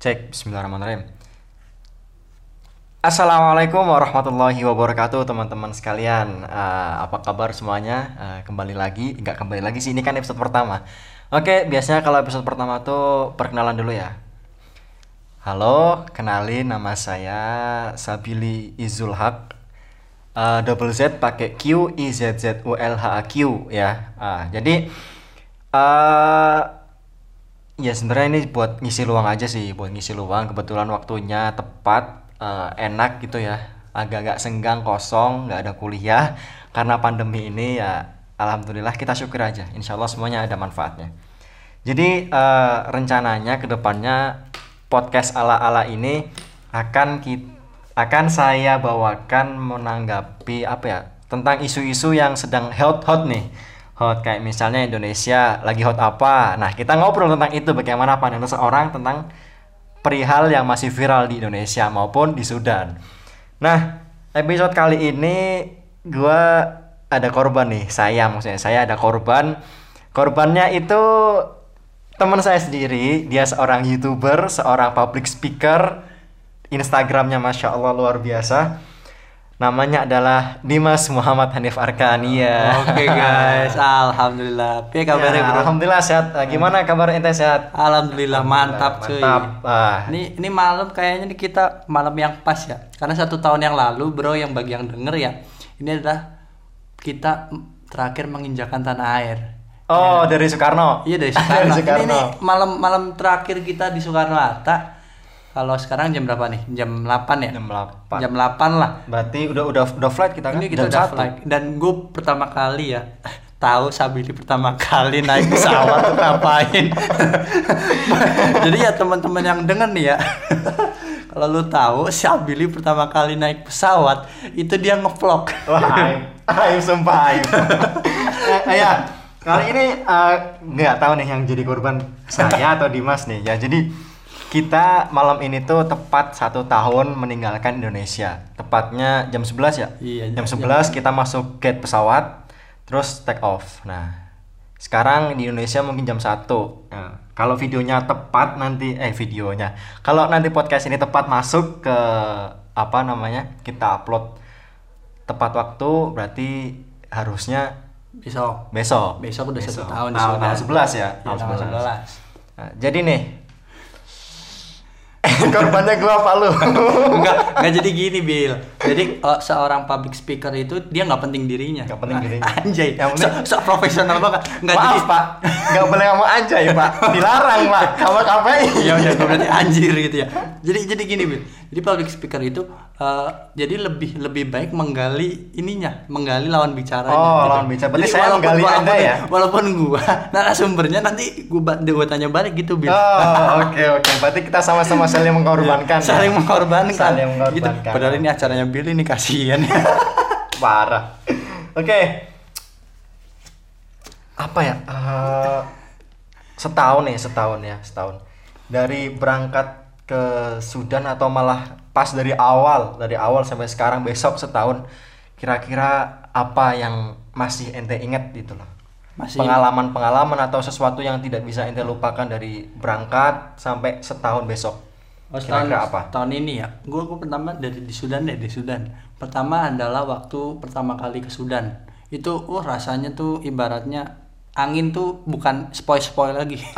Cek Bismillahirrahmanirrahim. Assalamualaikum warahmatullahi wabarakatuh teman-teman sekalian. Eh, apa kabar semuanya? Eh, kembali lagi, nggak kembali lagi sih ini kan episode pertama. Oke, biasanya kalau episode pertama tuh perkenalan dulu ya. Halo, kenalin nama saya Sabili Izul Haq. Eh, double Z pakai Q I Z Z U L H A Q ya. Ah, jadi eh Ya sebenarnya ini buat ngisi luang aja sih, buat ngisi luang. Kebetulan waktunya tepat, eh, enak gitu ya. Agak-agak senggang, kosong, nggak ada kuliah. Karena pandemi ini ya, alhamdulillah kita syukur aja. Insya Allah semuanya ada manfaatnya. Jadi eh, rencananya ke depannya podcast ala-ala ini akan ki- akan saya bawakan menanggapi apa ya tentang isu-isu yang sedang hot-hot nih hot kayak misalnya Indonesia lagi hot apa. Nah kita ngobrol tentang itu bagaimana pandangan seorang tentang perihal yang masih viral di Indonesia maupun di Sudan. Nah episode kali ini gua ada korban nih saya maksudnya. Saya ada korban. Korbannya itu teman saya sendiri. Dia seorang youtuber seorang public speaker. Instagramnya masya Allah luar biasa namanya adalah Dimas Muhammad Hanif Arkania Oke guys, alhamdulillah. Piye kabarnya Ya, bro? Alhamdulillah sehat. Eh, Gimana kabar ente sehat? Alhamdulillah mantap cuy. Mantap. Ah, Ini ini malam kayaknya nih kita malam yang pas ya. Karena satu tahun yang lalu bro yang bagi yang denger ya, ini adalah kita terakhir menginjakan tanah air. oh dari Soekarno. Iya dari Dari Soekarno. Soekarno. Ini, ini malam malam terakhir kita di Soekarno Hatta. Kalau sekarang jam berapa nih? Jam 8 ya? Jam 8. Jam 8 lah. Berarti udah udah udah flight kita kan? Ini kita Jam udah satu. flight dan gue pertama kali ya tahu Sabili pertama kali naik pesawat tuh ngapain. Jadi ya teman-teman yang denger nih ya. Kalau lu tahu Sabili pertama kali naik pesawat itu dia ngevlog. Wah, aib. Aib sumpah aib. Eh, ya, kali ini eh, nggak tahu nih yang jadi korban saya atau Dimas nih. Ya, jadi kita malam ini tuh tepat satu tahun meninggalkan Indonesia. Tepatnya jam 11 ya? Iya, Jam jam- 11 kita masuk gate pesawat, terus take off. Nah, sekarang di Indonesia mungkin jam 1. Nah, kalau videonya tepat nanti eh videonya. Kalau nanti podcast ini tepat masuk ke apa namanya? Kita upload tepat waktu berarti harusnya Besok. besok. Besok udah satu tahun Tanggal Sudan. tanggal 11 ya. Ya, tanggal 11. Nah, jadi nih korbannya gua apa lu? enggak, enggak jadi gini Bill. Jadi eh, seorang public speaker itu dia nggak penting dirinya. Nggak penting dirinya. Anjay. Yang so, penting- so profesional banget. Enggak Maaf jadi pak, nggak boleh ngomong anjay pak, dilarang pak, sama KPI. ya udah gue berarti anjir gitu ya jadi jadi gini Bil jadi public speaker itu eh, jadi lebih lebih baik menggali ininya menggali lawan bicaranya Oh, gitu. lawan bicara. Berarti Jadi saya walaupun- menggali walaupun, Anda ya? walaupun gua narasumbernya nanti gua, gua tanya balik gitu Bil Oh oke oke, berarti kita sama-sama saling mengorbankan. ya? saling mengorbankan Saling gitu. mengorbankan. padahal ini acaranya Bill ini kasihan ya Parah. Oke. Apa ya? Eh, setahun nih, setahun ya, setahun. Dari berangkat ke Sudan atau malah pas dari awal, dari awal sampai sekarang besok setahun, kira-kira apa yang masih ente ingat gitu loh? Masih- Pengalaman-pengalaman atau sesuatu yang tidak bisa ente lupakan dari berangkat sampai setahun besok. Oh, setahun, Kira-kira apa? tahun ini ya gua, gua pertama dari di Sudan deh di Sudan pertama adalah waktu pertama kali ke Sudan itu uh rasanya tuh ibaratnya angin tuh bukan spoil spoil lagi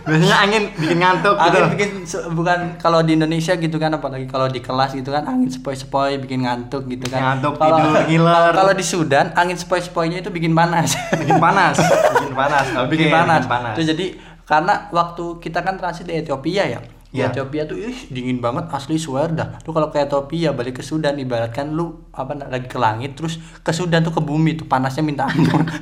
Biasanya angin bikin ngantuk gitu. angin bikin se- bukan kalau di Indonesia gitu kan apalagi kalau di kelas gitu kan angin sepoi sepoi bikin ngantuk gitu Bikin kan ngantuk, kalau tidur, ngiler. kalau di Sudan angin sepoi sepoinya itu bikin panas bikin panas bikin panas Oke, bikin panas. panas. Tuh, jadi karena waktu kita kan transit di Ethiopia ya. Iya. Ethiopia tuh ih dingin banget asli swear dah. Lu kalau ke Ethiopia balik ke Sudan ibaratkan lu apa lagi ke langit terus ke Sudan tuh ke bumi tuh panasnya minta ampun.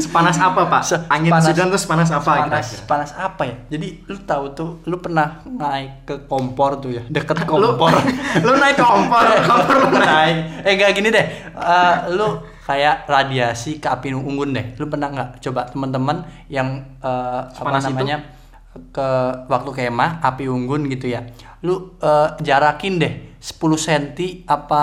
sepanas apa pak Se- angin panas- Sudan tuh sepanas apa panas, kira-kira panas apa ya? Jadi lu tahu tuh lu pernah naik ke kompor tuh ya, deket lu kompor. lu naik kompor kompor lu naik. Eh enggak gini deh. Eh, lu kayak radiasi ke api unggun deh. Lu pernah nggak coba teman-teman yang eh, apa Sepanas itu? Ke waktu kemah api unggun gitu ya. Lu eh, jarakin deh 10 cm apa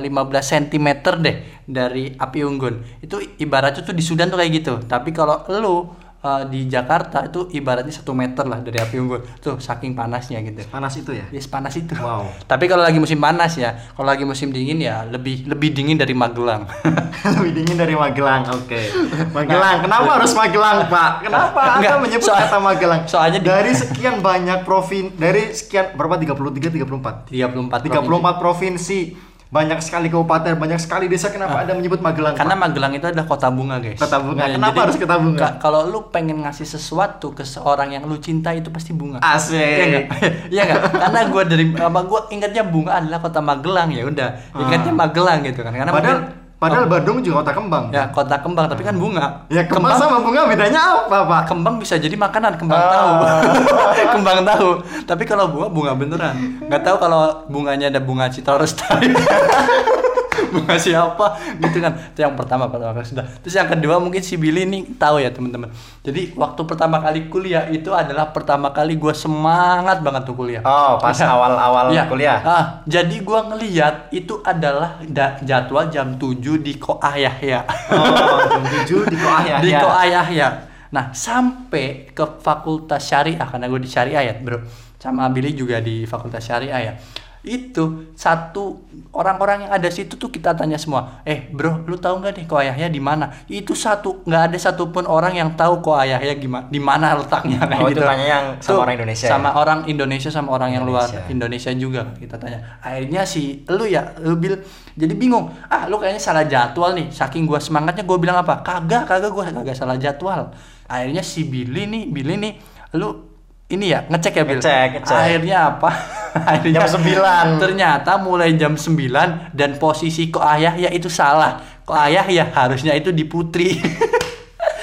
eh, 15 cm deh dari api unggun. Itu ibaratnya tuh di Sudan tuh kayak gitu. Tapi kalau lu eh, di Jakarta itu ibaratnya satu meter lah dari api unggun tuh saking panasnya gitu Panas itu ya? Yes, panas itu. Wow. Tapi kalau lagi musim panas ya, kalau lagi musim dingin ya lebih lebih dingin dari Magelang. Lebih dingin dari Magelang. Oke. Magelang. Kenapa harus Magelang, Pak? Kenapa Anda Enggak, menyebut soal- kata Magelang? soalnya di- dari sekian banyak provin dari sekian berapa 33 34. 34 34 provinsi. Banyak sekali kabupaten, banyak sekali desa. Kenapa Anda menyebut Magelang? Karena Pak? Magelang itu adalah kota bunga, guys. Kota bunga. Nah, Kenapa jadi harus kota bunga? ka- kalau lu pengen ngasih sesuatu ke seorang yang lu cinta itu pasti bunga. Asik. Iya enggak? Iya enggak? Karena gua dari apa gua ingatnya bunga adalah kota Magelang ya udah. Ingatnya Magelang gitu kan. Karena Ah. Padahal mungkin- padahal Bandung juga kota kembang. ya kota kembang tapi kan bunga. Ya kembang, sama bunga bedanya apa, Pak? kembang bisa jadi makanan kembang Ah. tahu kembang tahu tapi kalau bunga bunga beneran nggak tahu kalau bunganya ada bunga citra lestari bunga siapa gitu kan itu yang pertama pertama kali sudah terus yang kedua mungkin si Billy nih tahu ya teman-teman jadi waktu pertama kali kuliah itu adalah pertama kali gue semangat banget tuh kuliah Oh, pas Ya. awal-awal Iya. kuliah. Ah, jadi gua ngeliat itu adalah da- jadwal jam 7 di Koah Yahya. Oh, jam 7 di Koah Yahya. Di Koah Yahya. Nah, sampai ke Fakultas Syariah karena gue di Syariah ya, Bro. Sama Billy juga di Fakultas Syariah ya. Itu satu orang-orang yang ada situ tuh kita tanya semua, "Eh, Bro, lu tahu nggak nih Koah Yahya di mana?" Itu satu nggak ada satupun orang yang tahu Koah Yahya gimana di mana letaknya kayak Oh, itu gitu. tanya yang sama Tuh, orang Indonesia ya? Sama orang Indonesia sama orang yang luar Indonesia. Indonesia juga kita tanya. Akhirnya si lu ya, lu bil jadi bingung. Ah, lu kayaknya salah jadwal nih. Saking gua semangatnya gua bilang apa? Kagak, kagak gua kagak salah jadwal. Akhirnya si Billy nih, Billy nih, lu ini ya ngecek ya Bil. Ngecek, ngecek. Akhirnya apa? Akhirnya Jam 9. Ternyata mulai jam 9 dan posisi kok ayah ya itu salah. Kok ayah ya harusnya itu di Putri.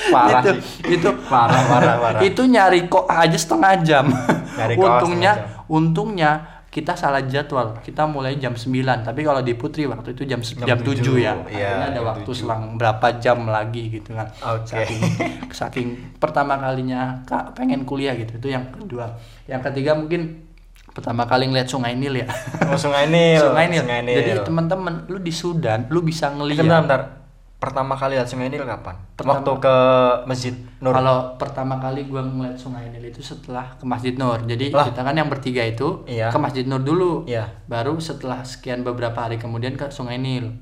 Parah itu, sih. itu Parah, parah, parah. itu nyari kok aja setengah jam. Nyari untungnya, setengah untungnya kita salah jadwal. Kita mulai jam 9, tapi kalau di Putri waktu itu jam Jam jam, 7 tujuh, ya. iya, Akhirnya ada waktu tujuh. selang berapa jam lagi gitu kan. Oke. Saking, saking pertama kalinya Kak pengen kuliah gitu. Itu yang kedua. Yang ketiga mungkin pertama kali ngeliat Sungai Nil ya. Oh, Sungai Nil. Sungai Nil. Sungai Nil. Jadi teman-teman, lu di Sudan, lu bisa ngeliat. Bentar, bentar. Pertama kali lihat Sungai Nil kapan? Pertama- Waktu ke Masjid Nur. Kalau pertama kali gua ngeliat Sungai Nil itu setelah ke Masjid Nur. Jadi Lah. kita kan yang bertiga itu Iya. ke Masjid Nur dulu. Iya. Baru setelah sekian beberapa hari kemudian ke Sungai Nil.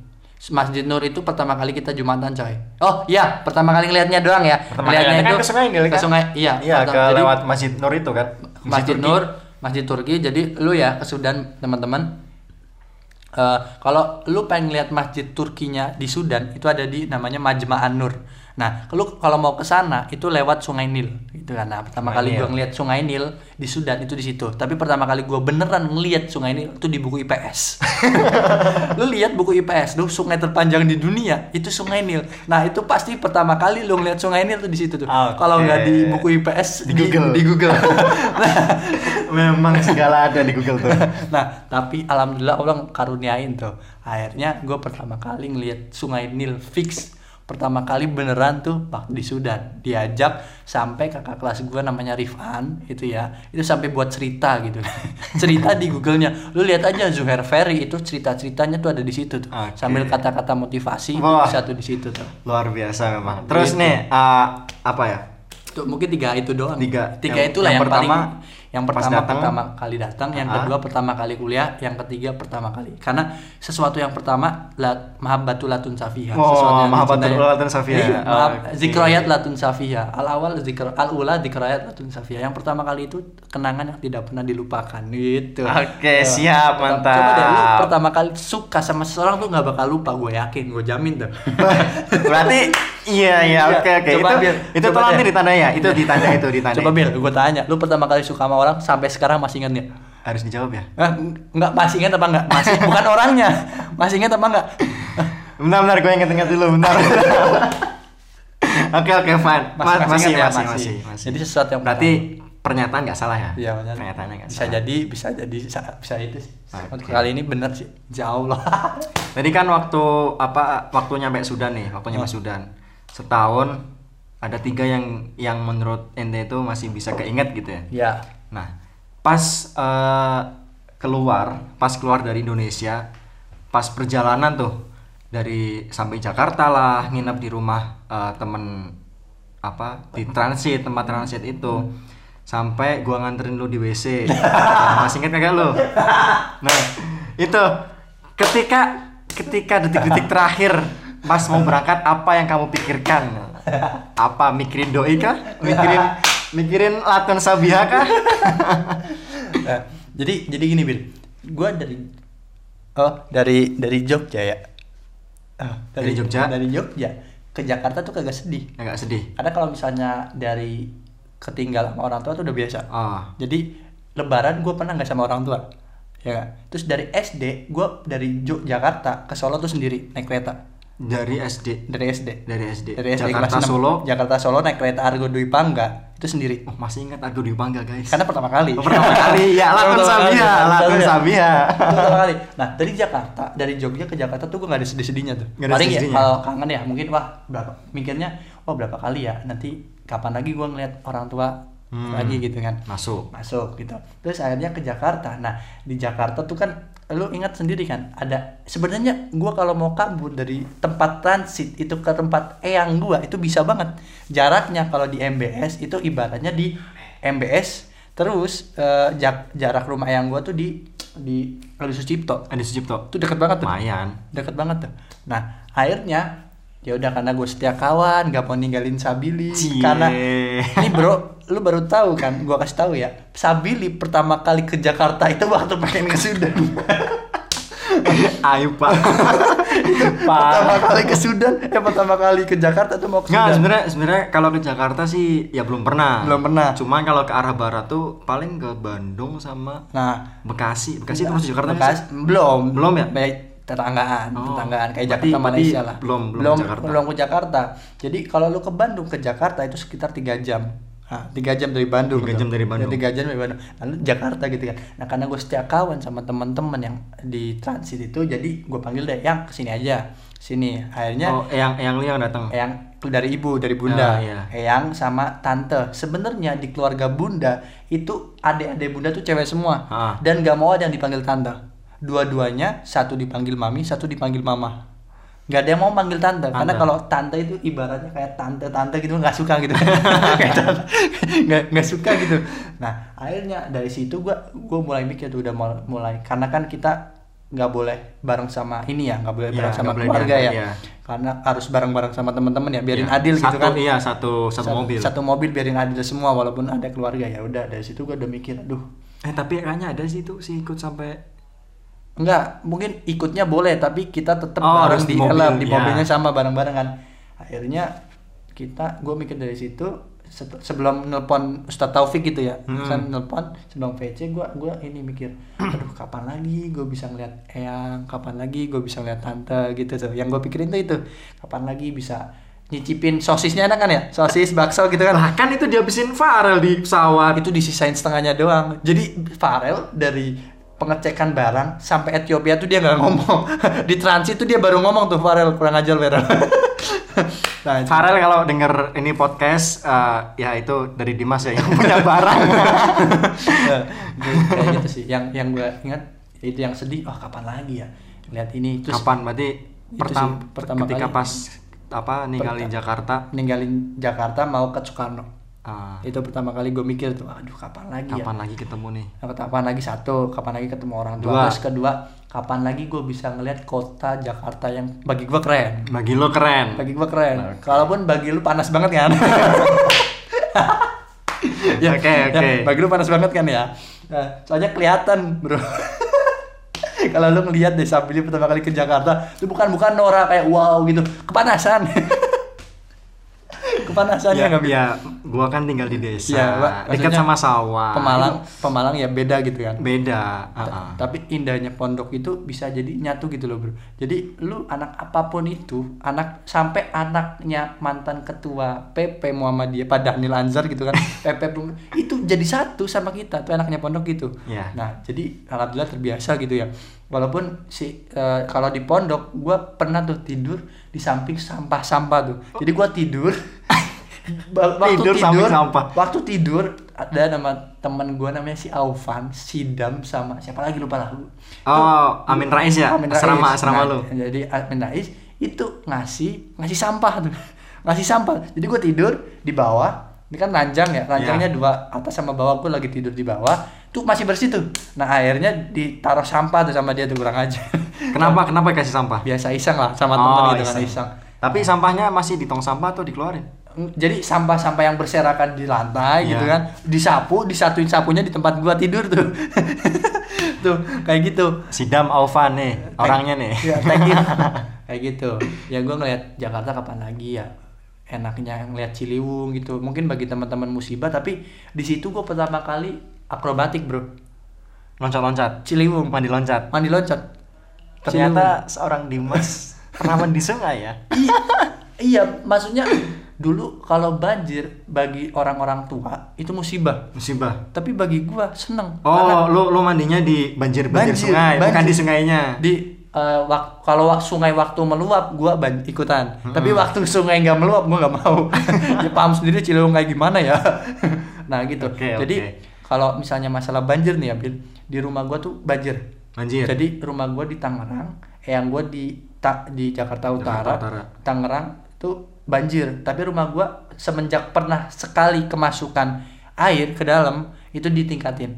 Masjid Nur itu pertama kali kita Jumatan coy. Oh iya, pertama kali ngelihatnya doang ya. Pertama kali kan ke Sungai Nil Ke kan? Sungai, iya. Iya, ke jadi lewat Masjid Nur itu kan. Masjid Turki. Nur, Masjid Turki. Jadi lu ya ke Sudan teman-teman. Eh, kalau lu pengen lihat masjid Turkinya di Sudan itu ada di namanya Majma'an Nur. Nah, kalau kalau mau ke sana itu lewat Sungai Nil gitu kan. Nah, pertama Sungai kali gua ngeliat Sungai Nil di Sudan itu di situ. Tapi pertama kali gua beneran ngeliat Sungai Nil itu di buku IPS. lu lihat buku IPS, lu sungai terpanjang di dunia itu Sungai Nil. Nah, itu pasti pertama kali lu ngeliat Sungai Nil tuh di situ tuh. Oke. Kalau nggak di buku IPS Di Google. Di, Google. nah, Memang segala ada di Google tuh. nah, tapi alhamdulillah Allah karuniain tuh. Akhirnya gue pertama kali ngelihat Sungai Nil fix. Pertama kali beneran tuh waktu di Sudan. Diajak sampai kakak kelas gue namanya Rifan itu ya. Itu sampai buat cerita gitu. cerita di Google-nya. Lu lihat aja Zuhair Ferry itu cerita-ceritanya tuh ada di situ tuh. Oke. Sambil kata-kata motivasi Wah. bisa tuh di situ tuh. Luar biasa memang. Terus Gitu. nih, eh, apa ya? Tuh, mungkin tiga itu doang. Tiga. Tiga Yang- itulah yang yang, pertama, paling yang pertama datang. pertama kali datang, yang Ah. kedua pertama kali kuliah, yang ketiga pertama kali. Karena sesuatu yang pertama la, mahabbatul latun safiha. Oh, sesuatu yang mahabbatul dicintai. latun safiha. Iya, Oh, mahab, oke. zikrayat latun safiha. Al awal zikr al ula zikrayat latun safiha. Yang pertama kali itu kenangan yang tidak pernah dilupakan gitu. Oke, Tuh. siap, Pertama- mantap. Coba deh lu pertama kali suka sama seseorang tuh nggak bakal lupa, gue yakin, gue jamin tuh. Berarti iya iya Iya, oke oke itu Bil. itu tolong deh. nih ditanda ya itu ditanda itu ditanda Coba Bil, gue tanya, lu pertama kali suka sama orang sampai sekarang masih ingat nggak? harus dijawab ya enggak masih ingat apa enggak? Masih bukan orangnya. Masih ingat apa enggak? bentar bentar gue inget-inget dulu bentar oke oke fine Ma- masih masih, ya? masih masih masih Jadi sesuatu yang berarti pernyataan nggak salah ya Iya benar. pernyataannya nggak Bisa salah jadi, bisa jadi, bisa, bisa itu sih. Oke. Kali ini bener sih. Jauh loh. Tadi kan waktu apa waktu nyampe Sudan nih, waktu nyampe Sudan. Setahun ada tiga yang yang menurut ente itu masih bisa keinget gitu ya. ya. Nah, pas eh, keluar, pas keluar dari Indonesia, pas perjalanan tuh dari sampai Jakarta lah, nginep di rumah eh, temen apa di transit tempat transit itu. Sampai gua nganterin lu di WC masih inget kagak lu? Nah itu ketika ketika detik-detik terakhir pas mau berangkat apa yang kamu pikirkan? Apa mikirin doi kah? Mikirin mikirin latihan sabiha kah? Nah, jadi jadi gini Bil. Gue dari oh dari dari Jogja ya. Oh, Dari Jogja? dari Jogja. Ke Jakarta tuh kagak sedih. Agak sedih? Karena kalau misalnya dari ketinggalan sama orang tua tuh udah biasa. Oh jadi lebaran gue pernah nggak sama orang tua? Ya terus dari SD gue dari Jakarta ke Solo tuh sendiri naik kereta dari SD dari SD dari SD, dari SD Jakarta kelas enam. Solo. Jakarta Solo naik kereta Argo Dwi Pangga. Itu sendiri. Oh, masih ingat Argo Dwi Pangga guys. Karena pertama kali. Oh, pertama kali. Ya Latun Latun Sabiha Itu pertama kali. Nah dari Jakarta dari Jogja ke Jakarta tuh gue gak ada sedih-sedihnya tuh. Nggak ada paling ya sedih-sedihnya. kalau kangen ya mungkin wah berapa mikirnya wah berapa kali ya nanti kapan lagi gue ngeliat orang tua Hmm. lagi gitu kan. Masuk. Masuk gitu. Terus akhirnya ke Jakarta. Nah di Jakarta tuh kan lu ingat sendiri kan ada sebenarnya gua kalau mau kabur dari tempat transit itu ke tempat eyang gua itu bisa banget. Jaraknya kalau di MBS itu ibaratnya di MBS terus eh, jak- jarak rumah eyang gua tuh di di Adi Sucipto Adi Sucipto itu deket banget tuh. Lumayan. Deket banget tuh. Nah akhirnya ya udah karena gue setia kawan gak mau ninggalin Sabili Cie. karena ini bro lu baru tahu kan gua kasih tahu ya Sabili pertama kali ke Jakarta itu waktu pengen ke Sudan ayo pak pertama kali ke Sudan eh pertama kali ke Jakarta tuh mau ke Nggak, Sudan sebenarnya sebenarnya kalau ke Jakarta sih ya belum pernah. Belum pernah. Cuman kalau ke arah barat tuh paling ke Bandung sama nah Bekasi. Bekasi terus Jakarta nggak Bekas, sih? belum Belum ya? Baik, tetanggaan Oh, tetanggaan kayak berarti- Jakarta berarti Malaysia lah belum- belum belum ke Jakarta. belum ke Jakarta jadi kalau lu ke Bandung ke Jakarta itu sekitar tiga jam Nah, tiga jam dari Bandung Tiga jam dari Bandung. Tiga jam dari Bandung lalu Jakarta gitu kan nah karena gue setia kawan sama teman-teman yang di transit itu jadi gue panggil deh yang ke sini aja sini akhirnya Oh, yang yang lu yang datang. Eyang dari ibu, dari bunda. Ah, iya. Eyang sama tante. Sebenarnya di keluarga bunda itu adik-adik bunda tuh cewek semua. Ah. Dan gak mau ada yang dipanggil tante. Dua-duanya satu dipanggil mami, satu dipanggil mama. Gak ada yang mau panggil tante, karena Tante. kalau tante itu ibaratnya kayak tante-tante gitu nggak suka gitu. Nggak nggak suka gitu. Nah akhirnya dari situ gua gua mulai mikir tuh udah mul- mulai karena kan kita nggak boleh bareng sama ini ya nggak boleh Iya, bareng sama nggak keluarga ya iya. karena harus bareng-bareng sama teman-teman ya biarin Iya. adil gitu Satu- kan Iya, satu satu mobil. satu mobil biarin adil semua walaupun ada keluarga ya udah dari situ gue udah mikir aduh Eh tapi kayaknya ada sih tuh sih ikut sampai enggak mungkin ikutnya boleh tapi kita tetap Oh, harus di, di mobil, helm, di ya. mobilnya sama bareng-bareng kan. Akhirnya kita gue mikir dari situ sebelum nelpon Ustadz Taufik gitu ya Hmm. kan nelpon sebelum VC gue gua ini mikir aduh kapan lagi gue bisa ngeliat Eyang? Kapan lagi gue bisa ngeliat tante? Gitu tuh. Yang gue pikirin tuh itu kapan lagi bisa nyicipin sosisnya enak kan ya? Sosis bakso gitu kan? Lah kan itu dihabisin Farel di pesawat. itu disisain setengahnya doang. Jadi Farel dari pengecekan barang sampai Ethiopia tuh dia nggak ngomong. Di transit tuh dia baru ngomong tuh Farel kurang ajar Farel. Nah itu- Farel kalau denger ini podcast eh, ya itu dari Dimas ya yang punya barang. Nah, kayak gitu sih. Yang yang gue ingat itu yang sedih oh kapan lagi ya? Lihat ini terus Kapan? Berarti Itu pertama sih, pertama ketika kali. pas apa ninggalin Jakarta? ninggalin Jakarta mau ke Soekarno ah, itu pertama kali gue mikir tuh aduh kapan lagi ya? Kapan lagi ketemu nih? Kapan lagi satu kapan lagi ketemu orang tua Dua. terus kedua kapan lagi gue bisa ngeliat kota Jakarta yang bagi gue keren. Bagi lo keren. Bagi gue keren. Kalaupun bagi lu panas banget kan? Ya, Oke, ya, oke. bagi lu panas banget kan ya? Nah, soalnya kelihatan bro. Kalau lu ngelihat deh Sabili pertama kali ke Jakarta itu bukan bukan Nora kayak wow gitu. Kepanasan kepanasan ya ya, nggak ya gua kan tinggal di desa. Ya, dekat sama sawah. Pemalang Pemalang ya beda gitu kan? Itu beda ah, ah. tapi indahnya pondok itu bisa jadi nyatu gitu loh bro. Jadi lu anak apa pun itu anak sampai anaknya mantan ketua PP Muhammadiyah Pak Dhanil Anzar gitu kan PP itu jadi satu sama kita tuh anaknya pondok gitu Ya. nah jadi alhamdulillah terbiasa gitu ya. Walaupun si eh, kalau di pondok gua pernah tuh tidur di samping sampah-sampah tuh. Jadi gua tidur waktu Tidur tidur, sampah. waktu tidur ada nama teman gua namanya si Aufan, si Dam sama siapa lagi lupa lah. oh Amin Rais ya Amin Rais. asrama asrama Nah, lu Jadi Amin Rais itu ngasih ngasih sampah tuh. ngasih sampah jadi gue tidur di bawah ini kan ranjang ya ranjangnya dua atas sama bawah gue lagi tidur di bawah tuh masih bersih tuh nah akhirnya ditaruh sampah tuh sama dia tuh kurang aja Kenapa kenapa kasih sampah? biasa iseng lah sama Oh, temen gitu kan iseng Tapi sampahnya masih di tong sampah atau dikeluarin? Jadi sampah-sampah yang berserakan di lantai gitu Iya. kan disapu disatuin sapunya di tempat gua tidur tuh tuh kayak gitu Sidam Alvan nih, orangnya nih. ya, thank you. kayak gitu ya gua ngeliat Jakarta kapan lagi ya enaknya ngeliat Ciliwung gitu mungkin bagi teman-teman musibah tapi di situ gua pertama kali akrobatik bro Loncat-loncat. Ciliwung Mandi loncat. mandi loncat Ternyata seorang Dimas pernah mandi sungai ya. iya, iya maksudnya dulu kalau banjir bagi orang-orang tua itu musibah Musibah. tapi bagi gua seneng Oh, lu lu mandinya di banjir banjir, Banjir, sungai, bukan banjir. di sungainya. di eh, wak- kalau wak- sungai waktu meluap gua ban- ikutan tapi waktu sungai nggak meluap gua nggak mau ya paham sendiri Ciliwung kayak gimana ya nah gitu Oke, jadi oke. kalau misalnya masalah banjir nih ya di rumah gua tuh banjir Banjir. jadi rumah gua di Tangerang yang gua di ta- di Jakarta Utara, Utara. Tangerang tuh banjir. Tapi rumah gua semenjak pernah sekali kemasukan air ke dalam itu ditingkatin.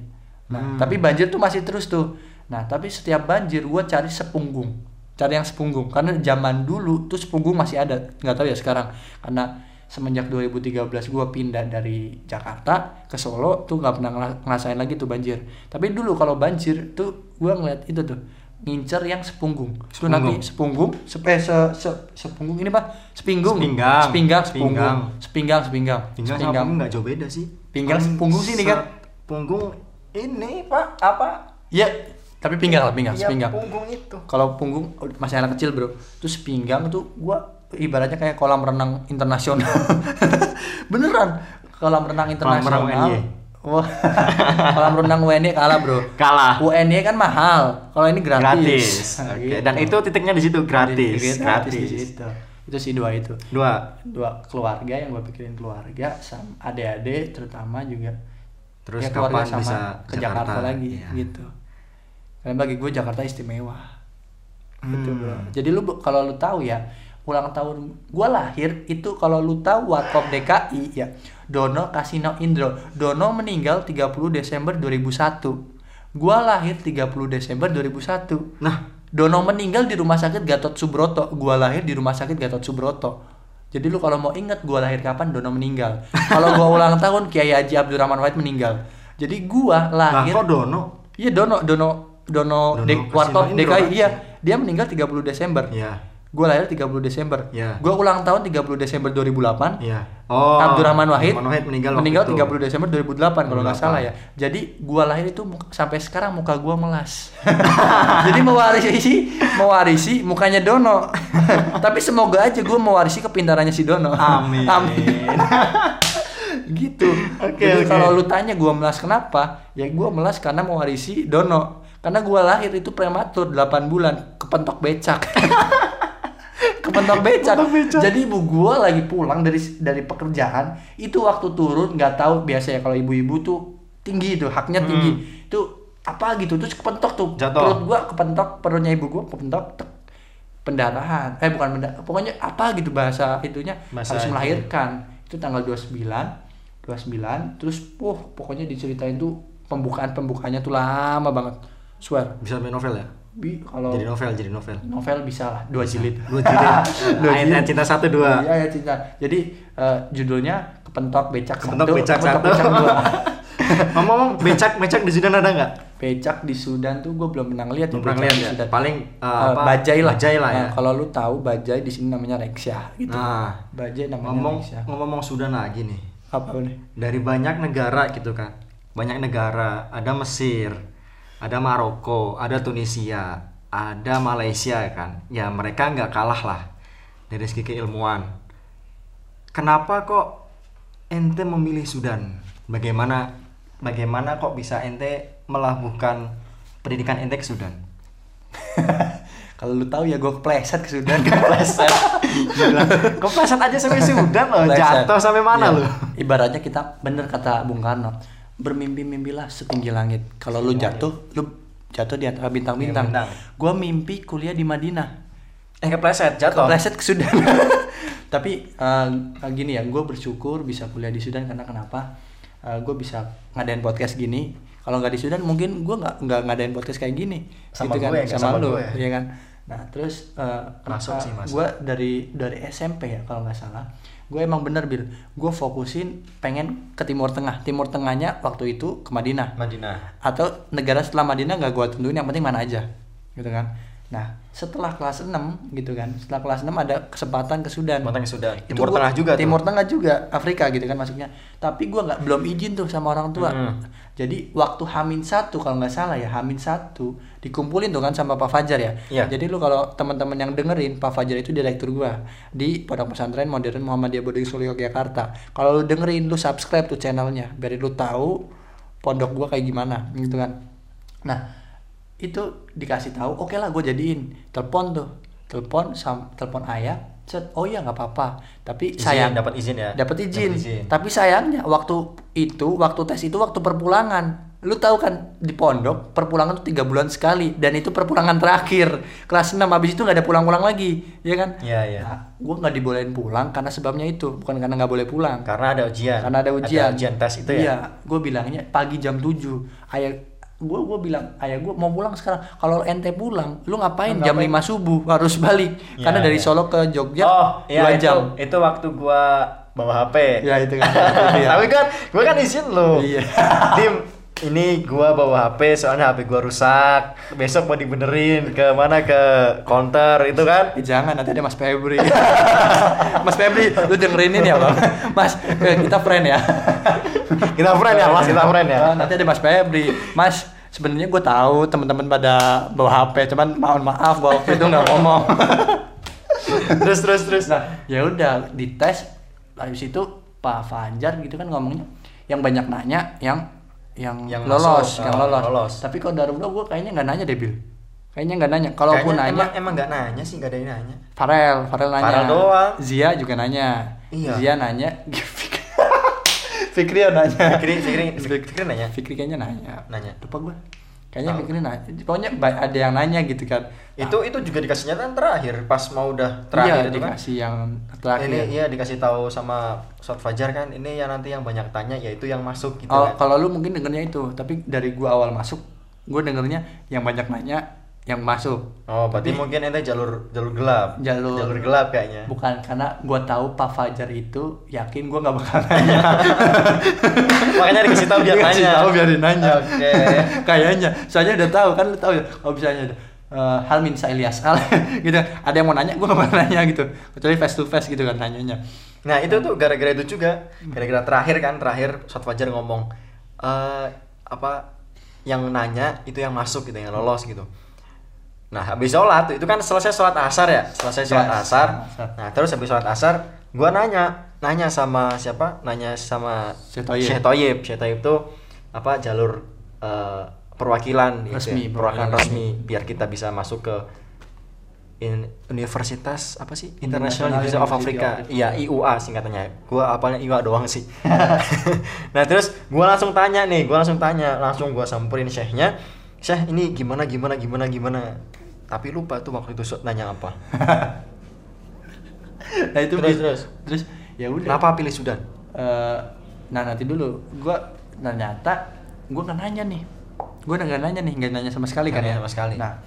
Nah Hmm. tapi banjir tuh masih terus tuh. Nah tapi setiap banjir gua cari sepunggung. Cari yang sepunggung. Karena zaman dulu tuh sepunggung masih ada. Nggak tahu ya sekarang. Karena semenjak 2013 gua pindah dari Jakarta ke Solo tuh nggak pernah ngerasain lagi tuh banjir. Tapi dulu kalau banjir tuh gua ngeliat itu tuh ngincer yang sepunggung tuh nanti sepunggung sep eh, se, se- sepunggung ini pak sepinggung Sepinggang. sepinggang sepunggung Sepinggang. sepinggang sepinggang Pinggang sepinggang nggak jauh beda sih. Pinggang Paling punggung sini kan? Punggung ini pak apa? Iya, tapi pinggang lah pinggang, Ya, sepinggang. punggung itu. Kalau punggung oh, masih anak kecil bro, terus pinggang tuh gua ibaratnya kayak kolam renang internasional. Beneran, kolam renang internasional. renang UNY. Wah, kolam renang UNY kalah bro. Kalah. UNY kan mahal, kalau ini gratis. Gratis. Nah, Oke. gitu. Dan itu titiknya di situ gratis. Gratis, Gratis. di situ. Itu sih dua itu. Dua. Dua keluarga yang gue pikirin keluarga, sama adik-adik terutama juga. Terus Ya, kapan sama bisa ke Jakarta, Jakarta? lagi Iya. gitu. Karena bagi gue Jakarta istimewa. Gitu, Hmm. bro. Jadi lu kalau lu tahu ya, ulang tahun gua lahir itu kalau lu tahu Warkop DKI ya, Dono Kasino Indro. Dono meninggal 30 Desember 2001. Gua lahir 30 Desember 2001. Nah, Dono meninggal di rumah sakit Gatot Subroto. Gua lahir di rumah sakit Gatot Subroto. Jadi lu kalau mau inget gua lahir kapan, Dono meninggal. kalau gua ulang tahun Kiai Haji Abdurrahman Wahid meninggal. Jadi gua lah lahir kok Dono? Iya Dono Dono Dono, Dono Dek- Indro, DKI kan? iya. Dia meninggal 30 Desember. Iya. Gua lahir 30 Desember. Iya. Gua ulang tahun 30 Desember 2008. Iya. Oh. Abdurrahman Wahid, Abdurrahman Wahid meninggal meninggal itu. 30 Desember 2008 kalau nggak 2008. salah ya. Jadi gua lahir itu sampai sekarang muka gua melas. Jadi mewarisi mewarisi mukanya Dono. Tapi semoga aja gua mewarisi kepintarannya si Dono. Amin. gitu. Oke, Jadi oke. kalau lu tanya gua melas kenapa? Ya gua melas karena mewarisi Dono. Karena gua lahir itu prematur 8 bulan kepentok becak. Kepentok becak. Kepentok becak. Jadi ibu gua lagi pulang dari dari pekerjaan, itu waktu turun nggak tahu biasa ya kalau ibu-ibu tuh tinggi tuh, haknya tinggi. Itu apa gitu terus kepentok tuh. Hmm. Jatuh. Perut gua kepentok, perutnya ibu gua kepentok tek. pendarahan. Eh bukan pendarahan, pokoknya apa gitu bahasa itunya Bahasa harus itu. melahirkan. Itu tanggal 29 29 terus puh pokoknya diceritain tuh pembukaan pembukaannya tuh lama banget. Swear. Bisa main novel ya? Bi kalau Jadi novel, jadi novel. novel bisa lah dua jilid Dua jilid. Dua Ayat jilid. cinta satu dua. iya ya cinta jadi eh, judulnya kepentok becak Kepentok satu becak kepentok satu. becak dua Ngomong-ngomong, becak becak di Sudan ada nggak? becak di Sudan tuh gue belum pernah lihat Belum ya pernah becak lihat ya? Sudan. Paling, Eh, apa, bajai lah bajai lah ya. Nah, kalau lu tahu bajai di sini namanya Rexia gitu Nah, bajai namanya ngomong Rexia ngomong Sudan lagi nih. apa nih Dari banyak negara gitu kan. Banyak negara, ada Mesir, ada Maroko, ada Tunisia, ada Malaysia kan. Ya mereka nggak kalah lah dari segi keilmuan. Kenapa kok ente memilih Sudan? Bagaimana bagaimana kok bisa ente melabuhkan pendidikan ente ke Sudan? kalau lu tahu ya gue kepleset ke Sudan Kepleset. Kepleset aja sampai Sudan loh. Jatuh sampai mana Iya. lu? ibaratnya kita bener kata Bung Karno bermimpi-mimpilah setinggi langit. Kalau lu jatuh lu jatuh di antara bintang-bintang. Bintang. gue mimpi kuliah di Madinah. Eh kepleset, jatuh. kepleset ke Sudan. Tapi eh, gini ya gue bersyukur bisa kuliah di Sudan karena kenapa? Gue bisa ngadain podcast gini. Kalau nggak di Sudan mungkin gue nggak nggak ngadain podcast kayak gini. Sama gitu kan? gue, sama, sama lu gue. ya kan? Nah terus eh, Masuk sih, masuk. gue dari dari SMP ya kalau nggak salah gue emang bener bil gue fokusin pengen ke Timur Tengah Timur Tengahnya waktu itu ke Madinah Madinah. atau negara setelah Madinah nggak gue tentuin yang penting mana aja gitu kan nah setelah kelas 6 gitu kan setelah kelas 6 ada kesempatan ke Sudan Timur Tengah Sudan. Itu Timur gua- Tengah juga tuh. Timur Tengah juga Afrika gitu kan masuknya tapi gua nggak belum izin tuh sama orang tua Hmm. Jadi waktu Hamin satu kalau nggak salah ya Hamin satu dikumpulin tuh kan sama Pak Fajar ya? Iya. jadi lu kalau teman-teman yang dengerin Pak Fajar itu direktur gua di Pondok Pesantren Modern Muhammadiyah Boarding School Yogyakarta. Kalau lu dengerin lu subscribe tuh channelnya biar lu tahu pondok gua kayak gimana gitu kan? Nah itu dikasih tahu oke lah gue jadiin. Telepon tuh telepon sam telepon ayah set oh iya nggak apa-apa tapi Izin, sayang dapat izin ya? dapat izin. Izin. tapi sayangnya waktu itu waktu tes itu waktu perpulangan lu tahu kan di pondok perpulangan tuh tiga bulan sekali dan itu perpulangan terakhir kelas 6 habis itu nggak ada pulang-pulang lagi ya kan Iya, iya. nah, gue nggak dibolehin pulang karena sebabnya itu bukan karena nggak boleh pulang Karena ada ujian. karena ada ujian ujian tes itu iya, ya. gue bilangnya pagi jam 7 ayah gue gue bilang ayah gue mau pulang sekarang kalau ente pulang lu ngapain Lu jam 5 ngapain? subuh harus balik Iya, karena dari iya. Solo ke Jogja oh, iya dua itu, jam itu waktu gua bawa HP. ya itu kan Itu ya. Tapi kan gua kan izin lo. Iya. Dim, ini gua bawa HP soalnya HP gua rusak. Besok mau dibenerin ke mana ke counter itu kan. Eh, jangan nanti ada Mas Febri Mas Febri lu dengerin ini ya bang Mas eh, kita friend ya Kita friend ya, Mas, kita friend ya. Ah, nanti ada Mas Febri Mas sebenarnya gue tahu teman-teman pada bawa HP cuman mohon maaf bahwa waktu itu nggak ngomong terus terus terus. nah ya udah dites habis itu Pak Fajar gitu kan ngomongnya yang banyak nanya yang yang, Yang lolos masuk, yang oh, lolos. lolos. tapi kalau Darullah gue kayaknya nggak nanya deh Bil kayaknya nggak nanya kalaupun nanya emang emang nggak nanya sih, nggak ada yang nanya. Farel Farel nanya Farel doang. Zia juga nanya Iya. Zia nanya Fikri nanya Fikri, Fikri, Fikri nanya. Fikri kayaknya nanya Nanya. lupa gue kayaknya Tahu. Fikri nanya pokoknya ada yang nanya gitu kan Itu itu juga dikasihnya kan terakhir pas mau udah iya terakhir itu kan. dikasih yang terakhir Ini iya dikasih tahu sama Ustadz Fajar kan, ini yang nanti yang banyak tanya yaitu yang masuk gitu Oh, kan. kalau lu mungkin dengernya itu, tapi dari gua awal masuk, gua dengernya yang banyak nanya yang masuk. Oh, berarti Tapi mungkin ente jalur jalur gelap. Jalur- jalur gelap kayaknya. bukan karena gua tahu Pak Fajar itu yakin gua nggak bakal nanya. Makanya dikasih tahu biar Dikasih nanya. tahu biar nanya. Oke. Kayaknya, soalnya udah tahu kan lu tahu ya, kalau misalnya ada eh, hal min sa Ilyas Al gitu ada yang mau nanya gua nggak mau nanya gitu kecuali face to face gitu kan nanyanya Nah, itu tuh gara-gara itu juga. Gara-gara terakhir kan, terakhir Ustadz Fajar ngomong eh apa yang nanya itu yang masuk gitu, yang lolos gitu. Nah, habis sholat, itu kan selesai sholat asar ya, selesai sholat Ya, asar. Nah, terus habis sholat asar, gua nanya, nanya sama siapa? Nanya sama Syekh Thoyib. Syekh Thoyib tuh apa jalur eh, perwakilan gitu Resmi, ya, perwakilan perwakilan resmi. biar kita bisa masuk ke in- universitas apa sih? International University of Africa. Iya IUA singkatannya. Gua apalnya IUA doang sih. Nah terus gua langsung tanya nih gua langsung tanya langsung gua samperin syekhnya syekh ini gimana gimana gimana gimana? Tapi lupa tuh waktu itu nanya apa. Nah itu Terus, terus. terus ya udah. Kenapa pilih Sudan? Eh, nah nanti dulu. Gua ternyata gua nggak nanya nih. Gua nggak nanya nih nggak nanya sama sekali kan ya? sama sekali. nah